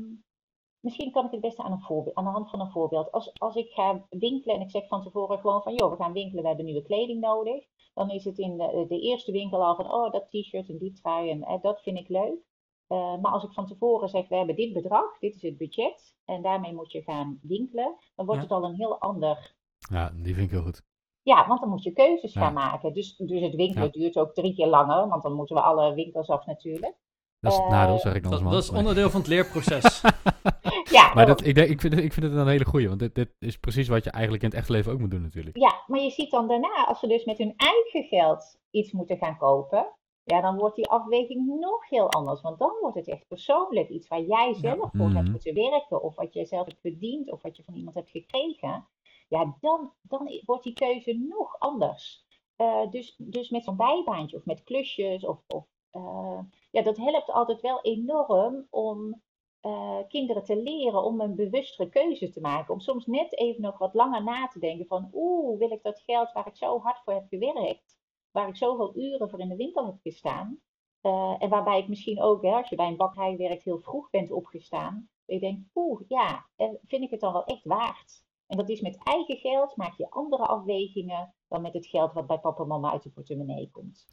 Misschien kan ik het beste aan, een voorbeeld, aan de hand van een voorbeeld. Als, als ik ga winkelen en ik zeg van tevoren gewoon van, joh, we gaan winkelen, we hebben nieuwe kleding nodig. Dan is het in de, de eerste winkel al van, oh, dat t-shirt en die trui en eh, dat vind ik leuk. Eh, maar als ik van tevoren zeg, we hebben dit bedrag, dit is het budget en daarmee moet je gaan winkelen, dan wordt Ja. het al een heel ander Ja, die vind ik heel goed. ja, want dan moet je keuzes Ja. gaan maken. Dus, dus het winkelen Ja. duurt ook drie keer langer, want dan moeten we alle winkels af natuurlijk. Dat is het Eh, nadeel, zeg ik dan Dat, als man. dat is onderdeel van het leerproces. *laughs* Ja, Maar dat, ik, denk, ik, vind, het- ik vind het een hele goeie, want dit, dit is precies wat je eigenlijk in het echte leven ook moet doen natuurlijk. Ja, maar je ziet dan daarna, als ze dus met hun eigen geld iets moeten gaan kopen, ja, dan wordt die afweging nog heel anders. Want dan wordt het echt persoonlijk iets waar jij zelf voor hebt Mhm. moeten werken, of wat je zelf hebt verdiend, of wat je van iemand hebt gekregen. Ja, dan, dan wordt die keuze nog anders. Eh, dus, dus met zo'n bijbaantje of met klusjes, of, of eh, ja, dat helpt altijd wel enorm om eh, kinderen te leren om een bewustere keuze te maken. Om soms net even nog wat langer na te denken van, oeh, wil ik dat geld waar ik zo hard voor heb gewerkt, waar ik zoveel uren voor in de winkel heb gestaan, eh, en waarbij ik misschien ook, hè, als je bij een bakkerij werkt, heel vroeg bent opgestaan, dat je denkt, oeh, ja, eh, vind ik het dan wel echt waard? En dat is met eigen geld, maak je andere afwegingen dan met het geld wat bij papa en mama uit de portemonnee komt.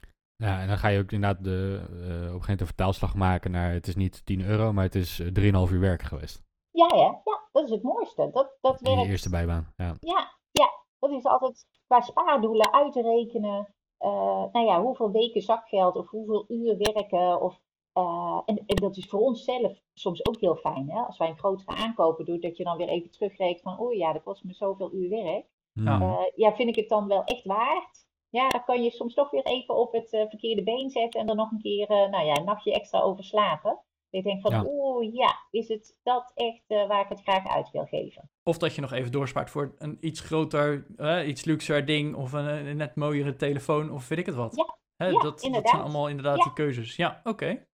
Ja, en dan ga je ook inderdaad de, eh, op een gegeven moment een vertaalslag maken naar het is niet 10 euro, maar het is eh, 3,5 uur werk geweest. Ja, hè? ja, dat is het mooiste. Dat, dat werkt eerste bijbaan. Ja. Ja, ja, dat is altijd qua spaardoelen uitrekenen. eh nou ja, hoeveel weken zakgeld of hoeveel uur werken of Uh, en, en, dat is voor ons zelf soms ook heel fijn. Hè? Als wij een grotere aankopen doen, dat je dan weer even terugrekent van, oh ja, dat kost me zoveel uur werk. Ja. Ja, vind ik het dan wel echt waard? Ja, dan kan je soms toch weer even op het uh, verkeerde been zetten en er nog een keer, nou ja, een nachtje extra over slapen. Ik denk van, ja. oeh ja, is het dat echt waar ik het graag uit wil geven? Of dat je nog even doorspaart voor een iets groter, iets luxer ding of een, een, net mooiere telefoon of weet ik het wat. Ja, Hè, ja dat, dat zijn allemaal inderdaad die keuzes. Ja, oké.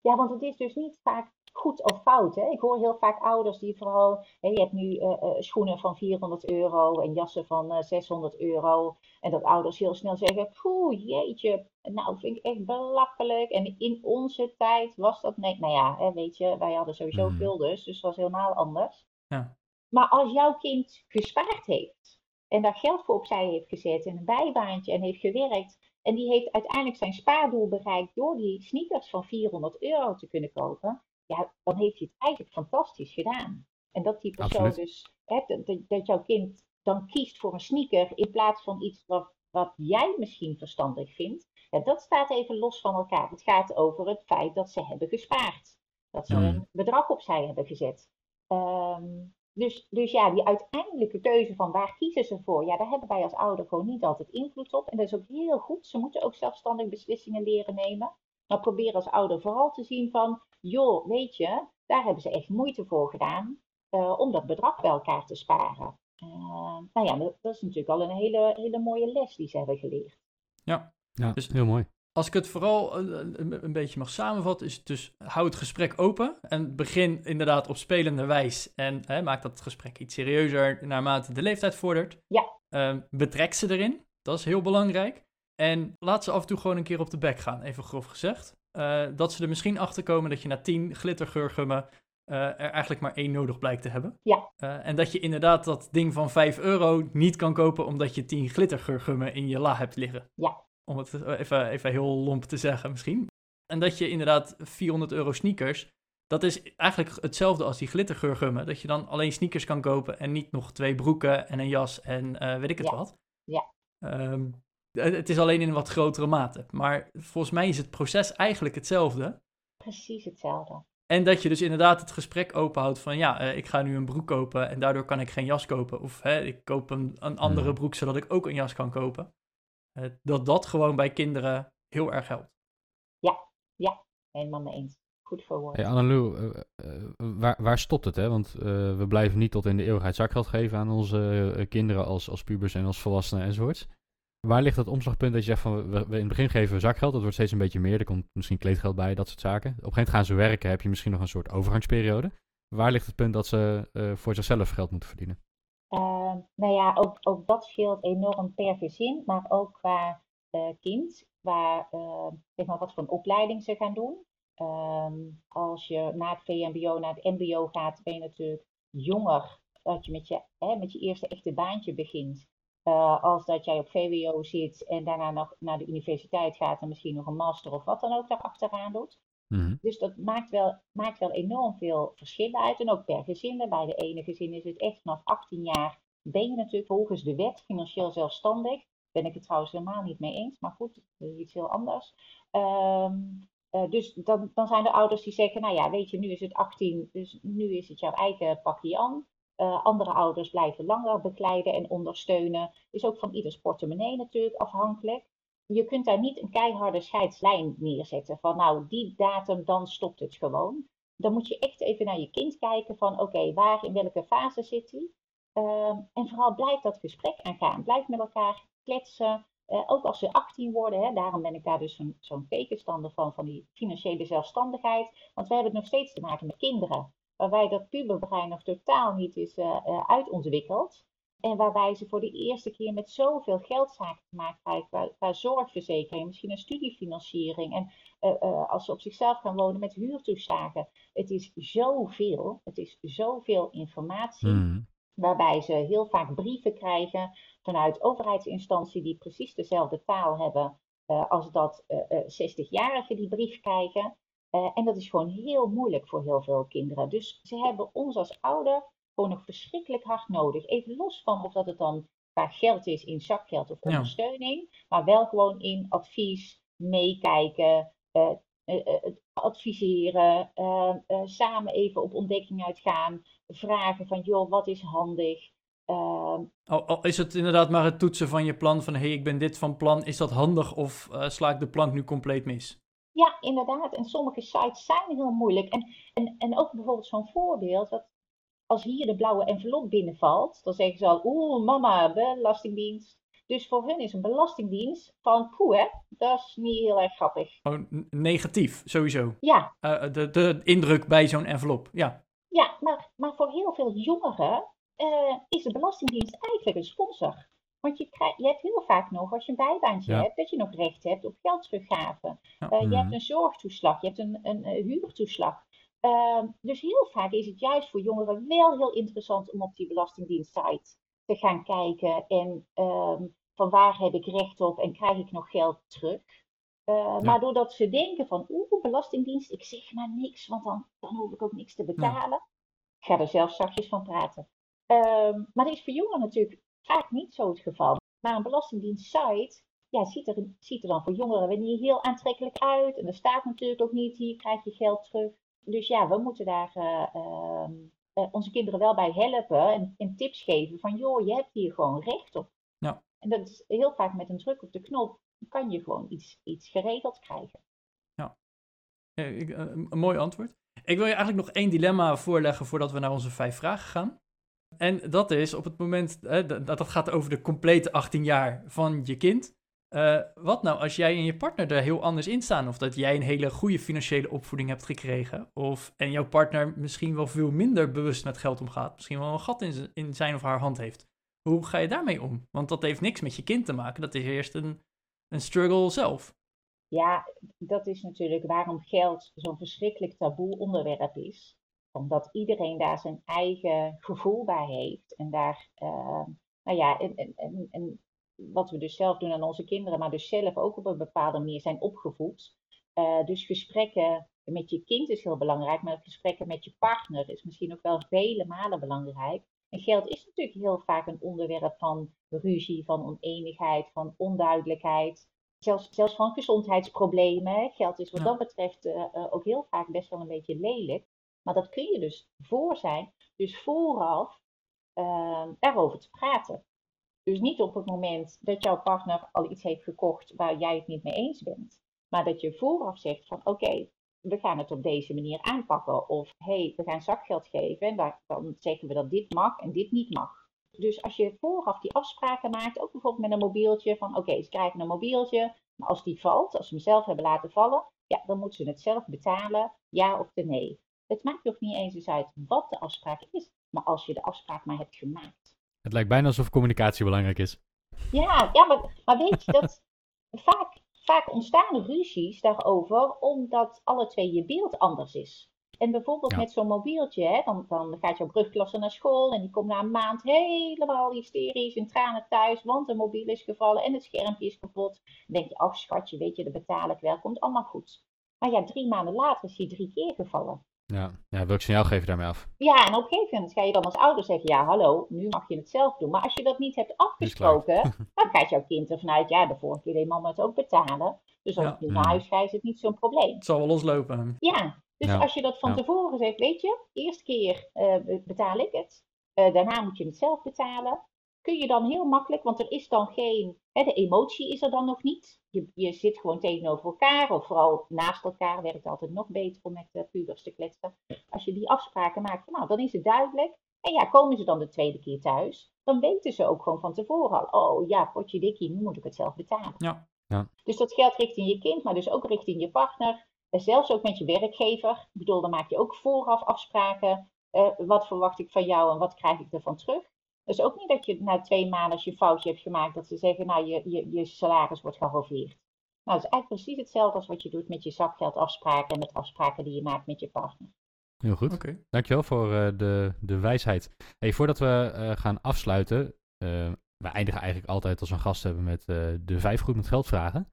Ja, want het is dus niet vaak goed of fout. Hè? Ik hoor heel vaak ouders die vooral, hè, je hebt nu uh, uh, schoenen van 400 euro en jassen van uh, 600 euro. En dat ouders heel snel zeggen, poeh, jeetje, nou vind ik echt belachelijk. En in onze tijd was dat, nee, nou ja, hè, weet je, wij hadden sowieso veel dus, dus het was helemaal anders. Ja. Maar als jouw kind gespaard heeft en daar geld voor opzij heeft gezet en een bijbaantje en heeft gewerkt en die heeft uiteindelijk zijn spaardoel bereikt door die sneakers van 400 euro te kunnen kopen, ja, dan heeft hij het eigenlijk fantastisch gedaan. En dat die persoon Absoluut. dus, hè, dat, dat- dat jouw kind dan kiest voor een sneaker in plaats van iets wat, wat jij misschien verstandig vindt, ja, dat staat even los van elkaar. Het gaat over het feit dat ze hebben gespaard. Dat ze Hmm. een bedrag opzij hebben gezet. Ehm, dus, dus ja, die uiteindelijke keuze van waar kiezen ze voor, ja, daar hebben wij als ouder gewoon niet altijd invloed op. En dat is ook heel goed. Ze moeten ook zelfstandig beslissingen leren nemen. Maar probeer als ouder vooral te zien van, joh, weet je, daar hebben ze echt moeite voor gedaan eh, om dat bedrag bij elkaar te sparen. Eh, nou ja, dat, dat is natuurlijk al een hele, hele mooie les die ze hebben geleerd. Ja. Ja, Dus- heel mooi. Als ik het vooral eh, een, een beetje mag samenvatten, is het dus hou het gesprek open en begin inderdaad op spelende wijs en hè, maak dat gesprek iets serieuzer naarmate de leeftijd vordert. Ja. Ehm, betrek ze erin, dat is heel belangrijk. En laat ze af en toe gewoon een keer op de bek gaan, even grof gezegd. Eh, dat ze er misschien achter komen dat je na 10 glittergeurgummen eh, er eigenlijk maar één nodig blijkt te hebben. Ja. Eh, en dat je inderdaad dat ding van 5 euro niet kan kopen omdat je 10 glittergeurgummen in je la hebt liggen. Ja. Om het even, even heel lomp te zeggen misschien. En dat je inderdaad 400 euro sneakers, dat is eigenlijk hetzelfde als die glittergeurgummen. Dat je dan alleen sneakers kan kopen en niet nog twee broeken en een jas en weet ik het Ja. wat. Ja. Ehm, het het is alleen in wat grotere mate. Maar volgens mij is het proces eigenlijk hetzelfde. Precies hetzelfde. En dat je dus inderdaad het gesprek openhoudt van ja, eh, ik ga nu een broek kopen en daardoor kan ik geen jas kopen. Of hè, ik koop een, een andere broek zodat ik ook een jas kan kopen. Eh, dat dat gewoon bij kinderen heel erg helpt. Helemaal mee eens. Goed verwoord. Hey Annelou, eh, eh, waar, waar stopt het? Hè? Want eh, we blijven niet tot in de eeuwigheid zakgeld geven aan onze eh, kinderen als, als pubers en als volwassenen enzovoorts. Waar ligt dat omslagpunt dat je zegt van we, in het begin geven we zakgeld, dat wordt steeds een beetje meer, er komt misschien kleedgeld bij, dat soort zaken. Op een gegeven moment gaan ze werken, heb je misschien nog een soort overgangsperiode. Waar ligt het punt dat ze eh, voor zichzelf geld moeten verdienen? Uh, nou ja, ook, ook dat scheelt enorm per gezin, maar ook qua uh, kind, waar, zeg maar, wat voor een opleiding ze gaan doen. Um, als je na het VMBO naar het MBO gaat, ben je natuurlijk jonger dat je met je, hè, met je eerste echte baantje begint. Uh, als dat jij op VWO zit en daarna nog naar de universiteit gaat en misschien nog een master of wat dan ook daar achteraan doet. Mm-hmm. Dus dat maakt wel, maakt wel enorm veel verschillen uit. En ook per gezin. Bij de ene gezin is het echt vanaf 18 jaar ben je natuurlijk volgens de wet financieel zelfstandig. Ben ik het trouwens helemaal niet mee eens. Maar goed, dat is iets heel anders. Um, uh, dus dan, dan zijn er ouders die zeggen, nou ja, weet je, nu is het 18, dus nu is het jouw eigen pakje aan. Uh, andere ouders blijven langer begeleiden en ondersteunen. Is ook van ieders portemonnee natuurlijk afhankelijk. Je kunt daar niet een keiharde scheidslijn neerzetten van nou, die datum, dan stopt het gewoon. Dan moet je echt even naar je kind kijken van oké, waar, in welke fase zit hij? Uh, en vooral blijf dat gesprek aangaan. Blijf met elkaar kletsen. Uh, ook als ze 18 worden, hè, daarom ben ik daar dus zo'n zo tegenstander van, van die financiële zelfstandigheid. Want we hebben nog steeds te maken met kinderen. Waarbij dat puberbrein nog totaal niet is uh, uitontwikkeld. En waarbij ze voor de eerste keer met zoveel geldzaken te maken krijgen. Qua, qua zorgverzekering, misschien een studiefinanciering. En uh, als ze op zichzelf gaan wonen met huurtoeslagen. Het is zoveel. Het is zoveel informatie. Mm. Waarbij ze heel vaak brieven krijgen vanuit overheidsinstanties die precies dezelfde taal hebben uh, als dat uh, 60-jarigen die brief krijgen. Uh, en dat is gewoon heel moeilijk voor heel veel kinderen. Dus ze hebben ons als ouder gewoon nog verschrikkelijk hard nodig. Even los van of dat het dan qua geld is in zakgeld of ondersteuning. Maar wel gewoon in advies, meekijken, uh, het adviseren, samen even op ontdekking uitgaan, vragen van joh, wat is handig? Al, is het inderdaad maar het toetsen van je plan van hé, hey, ik ben dit van plan, is dat handig of sla ik de plank nu compleet mis? Ja, inderdaad. En sommige sites zijn heel moeilijk. En, en, en ook bijvoorbeeld zo'n voorbeeld, dat als hier de blauwe envelop binnenvalt, dan zeggen ze al, oeh mama, belastingdienst. Dus voor hun is een belastingdienst van poe, hè, dat is niet heel erg grappig. Oh, negatief, sowieso. Ja. Uh, de, de indruk bij zo'n envelop, ja. Ja, maar, maar voor heel veel jongeren uh, is de Belastingdienst eigenlijk een sponsor. Want je, krijg, je hebt heel vaak nog, als je een bijbaantje hebt, dat je nog recht hebt op geldteruggave. Ja. Uh, je hebt mhm. een zorgtoeslag, je hebt een, een, een huurtoeslag. Uh, dus heel vaak is het juist voor jongeren wel heel interessant om op die Belastingdienst-site te gaan kijken. En ehm, van waar heb ik recht op en krijg ik nog geld terug? Uh, ja. Maar doordat ze denken van, oeh, Belastingdienst, ik zeg maar niks, want dan, dan hoef ik ook niks te betalen. Ik ga er zelf zachtjes van praten. Um, maar dat is voor jongeren natuurlijk vaak niet zo het geval. Maar een belastingdienst-site ja, ziet, er, ziet er dan voor jongeren weer niet heel aantrekkelijk uit. En er staat natuurlijk ook niet, hier krijg je geld terug. Dus ja, we moeten daar uh, uh, onze kinderen wel bij helpen en, en, tips geven van joh, je hebt hier gewoon recht op. Ja. En dat is heel vaak met een druk op de knop, kan je gewoon iets, iets geregeld krijgen. Ja, ja ik, een mooi antwoord. Ik wil je eigenlijk nog één dilemma voorleggen voordat we naar onze vijf vragen gaan. En dat is op het moment, dat, dat gaat over de complete 18 jaar van je kind. Uh, wat nou als jij en je partner er heel anders in staan? Of dat jij een hele goede financiële opvoeding hebt gekregen. Of, en jouw partner misschien wel veel minder bewust met geld omgaat. Misschien wel een gat in, in zijn of haar hand heeft. Hoe ga je daarmee om? Want dat heeft niks met je kind te maken. Dat is eerst een, een struggle zelf. Ja, dat is natuurlijk waarom geld zo'n verschrikkelijk taboe onderwerp is omdat iedereen daar zijn eigen gevoel bij heeft. En daar, uh, nou ja, en, en, en, wat we dus zelf doen aan onze kinderen, maar dus zelf ook op een bepaalde manier zijn opgevoed. Uh, dus gesprekken met je kind is heel belangrijk, maar gesprekken met je partner is misschien nog wel vele malen belangrijk. En geld is natuurlijk heel vaak een onderwerp van ruzie, van oneenigheid, van onduidelijkheid. Zelfs, zelfs van gezondheidsproblemen. Geld is wat dat betreft uh, ook heel vaak best wel een beetje lelijk. Maar dat kun je dus voor zijn, dus vooraf uh, daarover te praten. Dus niet op het moment dat jouw partner al iets heeft gekocht waar jij het niet mee eens bent. Maar dat je vooraf zegt van oké, we gaan het op deze manier aanpakken. Of hé, hey, we gaan zakgeld geven en dan zeggen we dat dit mag en dit niet mag. Dus als je vooraf die afspraken maakt, ook bijvoorbeeld met een mobieltje, van oké, ze krijgen een mobieltje, maar als die valt, als ze hem zelf hebben laten vallen, ja, dan moeten ze het zelf betalen, ja of nee. Het maakt nog niet eens uit wat de afspraak is, maar als je de afspraak maar hebt gemaakt. Het lijkt bijna alsof communicatie belangrijk is. Ja, ja maar, maar weet je, dat *laughs* vaak, vaak ontstaan ruzies daarover omdat alle twee je beeld anders is. En bijvoorbeeld met zo'n mobieltje, hè, dan, dan gaat jouw brugklasse naar school en die komt na een maand helemaal hysterisch in tranen thuis, want de mobiel is gevallen en het schermpje is kapot. Dan denk je, ach schatje, weet je, dat betaal ik wel, komt allemaal goed. Maar ja, drie maanden later is hij drie keer gevallen. Ja, ja welk signaal geef je daarmee af? Ja, en op een gegeven moment ga je dan als ouder zeggen, ja hallo, nu mag je het zelf doen. Maar als je dat niet hebt afgesproken, *laughs* dan gaat jouw kind ervan uit, ja, de vorige keer deed mama het ook betalen. Dus als ja. ik nu naar huis ga, is het niet zo'n probleem. Het zal wel loslopen. Ja, dus als je dat van tevoren zegt, weet je, eerste keer uh, betaal ik het. Uh, daarna moet je het zelf betalen kun je dan heel makkelijk, want er is dan geen, hè, de emotie is er dan nog niet. Je, je zit gewoon tegenover elkaar, of vooral naast elkaar werkt het altijd nog beter om met uh, pubers te kletsen. Als je die afspraken maakt, van, nou, dan is het duidelijk. En ja, komen ze dan de tweede keer thuis, dan weten ze ook gewoon van tevoren al, oh ja, potje dikkie, nu moet ik het zelf betalen. Ja. Ja. Dus dat geldt richting je kind, maar dus ook richting je partner. En zelfs ook met je werkgever. Ik bedoel, dan maak je ook vooraf afspraken. Uh, wat verwacht ik van jou en wat krijg ik ervan terug? Dus ook niet dat je na twee maanden als je een foutje hebt gemaakt, dat ze zeggen, nou, je, je, je salaris wordt gehalveerd. Nou, dat is eigenlijk precies hetzelfde als wat je doet met je zakgeldafspraken en met afspraken die je maakt met je partner. Heel goed. Okay. Dankjewel voor uh, de, de wijsheid. Hey, voordat we uh, gaan afsluiten, uh, we eindigen eigenlijk altijd als we een gast hebben met de vijf goed met geld vragen.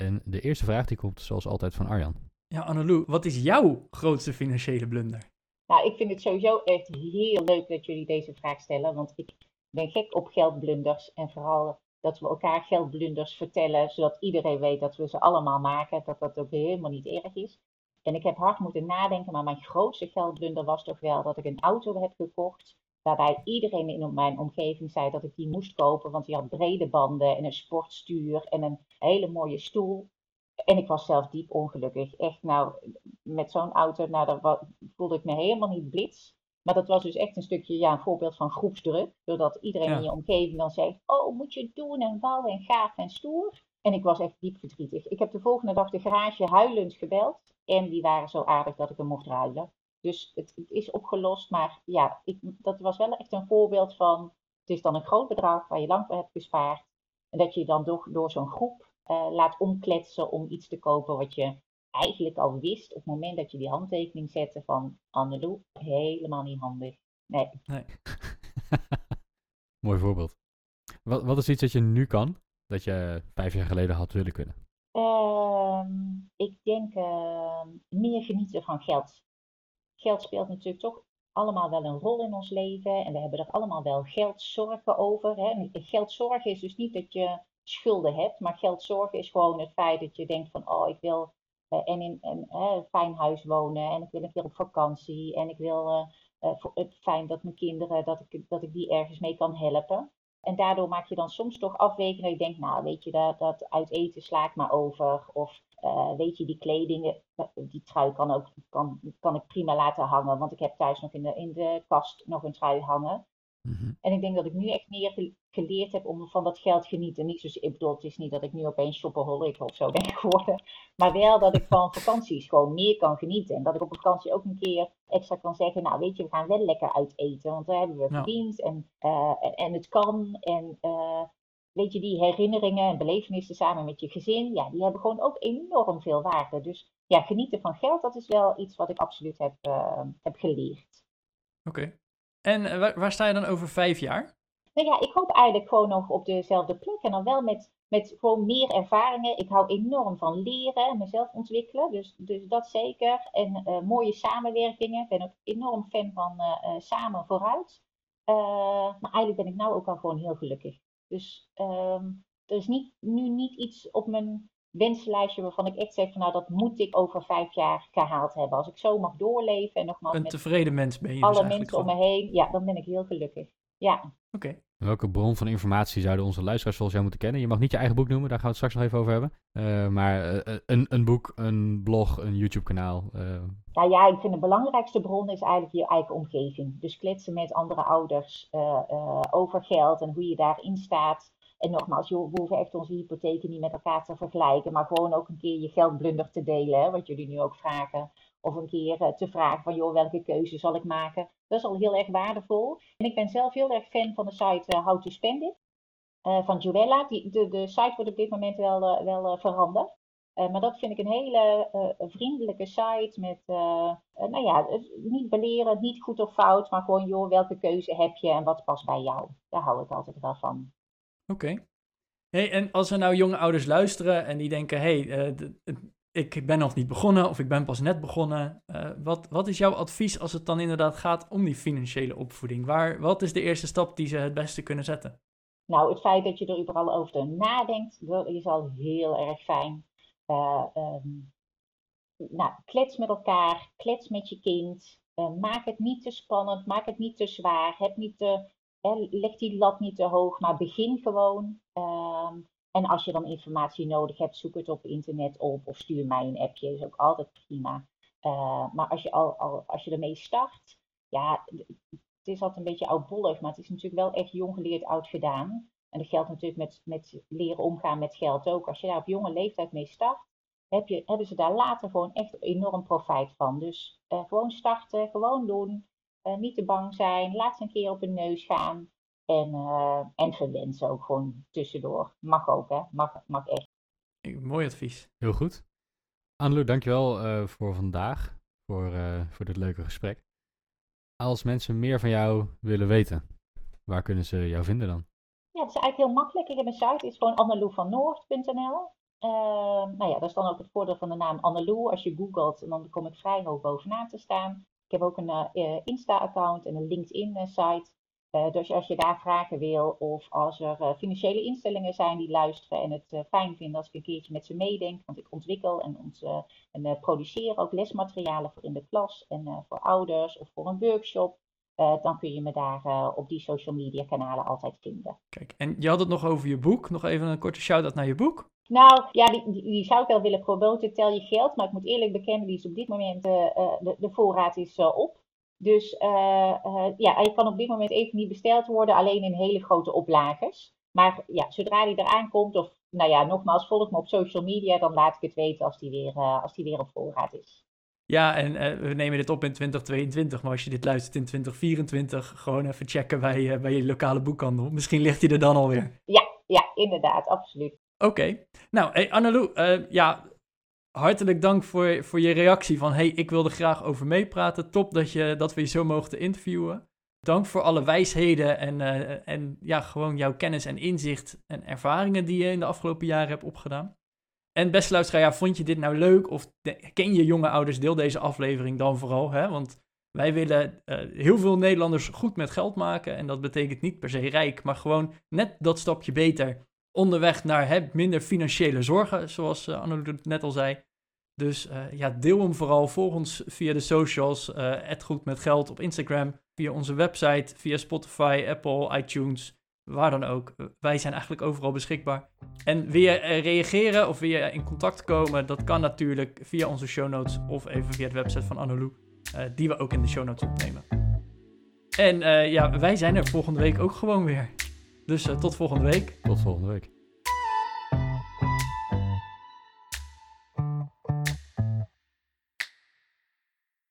En de eerste vraag die komt zoals altijd van Arjan. Ja, Annelou, wat is jouw grootste financiële blunder? Nou, ik vind het sowieso echt heel leuk dat jullie deze vraag stellen, want ik ben gek op geldblunders en vooral dat we elkaar geldblunders vertellen, zodat iedereen weet dat we ze allemaal maken, dat dat ook helemaal niet erg is. En ik heb hard moeten nadenken, maar mijn grootste geldblunder was toch wel dat ik een auto heb gekocht, waarbij iedereen in mijn omgeving zei dat ik die moest kopen, want die had brede banden en een sportstuur en een hele mooie stoel. En ik was zelf diep ongelukkig. Echt, nou, met zo'n auto, nou, daar voelde ik me helemaal niet blits. Maar dat was dus echt een stukje, ja, een voorbeeld van groepsdruk. Doordat iedereen in je omgeving dan zegt, oh, moet je het doen en wauw en gaaf en stoer. En ik was echt diep verdrietig. Ik heb de volgende dag de garage huilend gebeld. En die waren zo aardig dat ik hem mocht ruilen. Dus het, het is opgelost. Maar ja, ik, dat was wel echt een voorbeeld van, het is dan een groot bedrag waar je lang voor hebt gespaard. En dat je dan door, door zo'n groep laat omkletsen om iets te kopen wat je eigenlijk al wist op het moment dat je die handtekening zette van Annelou, helemaal niet handig. Nee. nee. *laughs* Mooi voorbeeld. Wat, wat is iets dat je nu kan, dat je vijf jaar geleden had willen kunnen? Uh, ik denk uh, meer genieten van geld. Geld speelt natuurlijk toch allemaal wel een rol in ons leven en we hebben er allemaal wel geldzorgen over. Hè. Geldzorgen is dus niet dat je schulden hebt, maar geldzorgen is gewoon het feit dat je denkt van oh ik wil uh, en in een uh, fijn huis wonen en ik wil een keer op vakantie en ik wil uh, het fijn dat mijn kinderen, dat ik, dat ik die ergens mee kan helpen. En daardoor maak je dan soms toch afwegingen dat je denkt, nou weet je, dat, dat uit eten sla ik maar over. Of weet je, die kleding, die trui kan, ook, kan, kan ik prima laten hangen, want ik heb thuis nog in de, in de kast nog een trui hangen. Mhm. En ik denk dat ik nu echt meer geleerd heb om van dat geld genieten. Niet zoals, ik bedoel, het is niet dat ik nu opeens shopaholic of zo *laughs* ben geworden. Maar wel dat ik van vakanties gewoon meer kan genieten. En dat ik op vakantie ook een keer extra kan zeggen, nou weet je, we gaan wel lekker uit eten. Want daar hebben we verdiend en, uh, en, en, het kan. En uh, weet je, die herinneringen en belevenissen samen met je gezin, ja, die hebben gewoon ook enorm veel waarde. Dus ja, genieten van geld, dat is wel iets wat ik absoluut heb, uh, heb geleerd. Oké. En eh, waar, waar, sta je dan over vijf jaar? Nou ja, ik hoop eigenlijk gewoon nog op dezelfde plek. En dan wel met, met gewoon meer ervaringen. Ik hou enorm van leren en mezelf ontwikkelen. Dus, dus dat zeker. En uh, mooie samenwerkingen. Ik ben ook enorm fan van uh, samen vooruit. maar eigenlijk ben ik nou ook al gewoon heel gelukkig. Dus um, er is niet, nu niet iets op mijn wenslijstje waarvan ik echt zeg van nou dat moet ik over vijf jaar gehaald hebben. Als ik zo mag doorleven en nogmaals een tevreden mens ben je dus alle mensen om me heen, ja, dan ben ik heel gelukkig. Ja. Oké. Welke bron van informatie zouden onze luisteraars volgens jou moeten kennen? Je mag niet je eigen boek noemen, daar gaan we het straks nog even over hebben. Uh, maar uh, een, een boek, een blog, een YouTube-kanaal. Uh... Nou ja, ik vind de belangrijkste bron is eigenlijk je eigen omgeving. Dus kletsen met andere ouders over geld en hoe je daarin staat. En nogmaals, we hoeven echt onze hypotheken niet met elkaar te vergelijken, maar gewoon ook een keer je geldblunder te delen, wat jullie nu ook vragen. Of een keer uh, te vragen van, joh, welke keuze zal ik maken? Dat is al heel erg waardevol. En ik ben zelf heel erg fan van de site uh, How to Spend It. Uh, van Joella. Die, de, de site wordt op dit moment wel, wel veranderd. maar dat vind ik een hele vriendelijke site met, nou ja, niet beleren, niet goed of fout, maar gewoon, joh, welke keuze heb je en wat past bij jou? Daar hou ik altijd wel van. Oké. Hey, en als er nou jonge ouders luisteren en die denken: hé, hey, uh, ik ben nog niet begonnen of ik ben pas net begonnen. Uh, wat, wat is jouw advies als het dan inderdaad gaat om die financiële opvoeding? Waar, wat is de eerste stap die ze het beste kunnen zetten? Nou, het feit dat je er überhaupt over nadenkt, is al heel erg fijn. Um, nou, klets met elkaar, klets met je kind. maak het niet te spannend, maak het niet te zwaar. Heb niet te leg die lat niet te hoog, maar begin gewoon. Um, en als je dan informatie nodig hebt, zoek het op internet op of stuur mij een appje. is ook altijd prima. Uh, maar als je, al, al, als je ermee start, ja, het is altijd een beetje oudbollig, maar het is natuurlijk wel echt jong geleerd, oud gedaan. En dat geldt natuurlijk met, met leren omgaan met geld ook. Als je daar op jonge leeftijd mee start, heb je, hebben ze daar later gewoon echt enorm profijt van. Dus uh, gewoon starten, gewoon doen. Uh, niet te bang zijn. Laat ze een keer op hun neus gaan. En, uh, en verwensen ook gewoon tussendoor. Mag ook, hè? Mag, mag echt. Mooi advies. Heel goed. Annelou, dankjewel uh, voor vandaag. Voor, voor dit leuke gesprek. Als mensen meer van jou willen weten, waar kunnen ze jou vinden dan? Ja, het is eigenlijk heel makkelijk. Ik heb een site, het is gewoon annelouvanoord.nl. nou ja, dat is dan ook het voordeel van de naam Annelou. Als je googelt, dan kom ik vrij hoog bovenaan te staan. Ik heb ook een uh, Insta-account en een LinkedIn-site. dus als je daar vragen wil of als er financiële instellingen zijn die luisteren en het fijn vinden als ik een keertje met ze meedenk, want ik ontwikkel en, ons, en produceer ook lesmaterialen voor in de klas en voor ouders of voor een workshop. dan kun je me daar op die social media kanalen altijd vinden. Kijk, en je had het nog over je boek. Nog even een korte shout-out naar je boek. Nou, ja, die, die, zou ik wel willen promoten. Tel je geld. Maar ik moet eerlijk bekennen, die is op dit moment, uh, de, de, voorraad is uh, op. Dus ja, hij kan op dit moment even niet besteld worden, alleen in hele grote oplages. Maar ja, zodra die eraan komt, of nou ja, nogmaals, volg me op social media, dan laat ik het weten als die weer, als die weer op voorraad is. Ja, en we nemen dit op in 2022, maar als je dit luistert in 2024, gewoon even checken bij, bij je lokale boekhandel. Misschien ligt hij er dan alweer. Ja, ja, inderdaad, absoluut. Oké. Nou, hey, Annelou, uh, ja, hartelijk dank voor, voor je reactie van... hey, ik wilde graag over meepraten. Top dat, je, dat we je zo mochten interviewen. Dank voor alle wijsheden en, uh, en ja, gewoon jouw kennis en inzicht en ervaringen die je in de afgelopen jaren hebt opgedaan. En beste luisteraar, ja, vond je dit nou leuk of ken je jonge ouders? Deel deze aflevering dan vooral, hè? want wij willen uh, heel veel Nederlanders goed met geld maken. En dat betekent niet per se rijk, maar gewoon net dat stapje beter onderweg naar hè, minder financiële zorgen, zoals uh, Anno net al zei. Dus uh, ja, deel hem vooral. Volg ons via de socials. Uh, goed met geld op Instagram. Via onze website. Via Spotify, Apple, iTunes. Waar dan ook. Wij zijn eigenlijk overal beschikbaar. En wil je reageren of wil je in contact komen? Dat kan natuurlijk via onze show notes. Of even via de website van Annelou. die we ook in de show notes opnemen. En ja, wij zijn er volgende week ook gewoon weer. Dus uh, tot volgende week. Tot volgende week.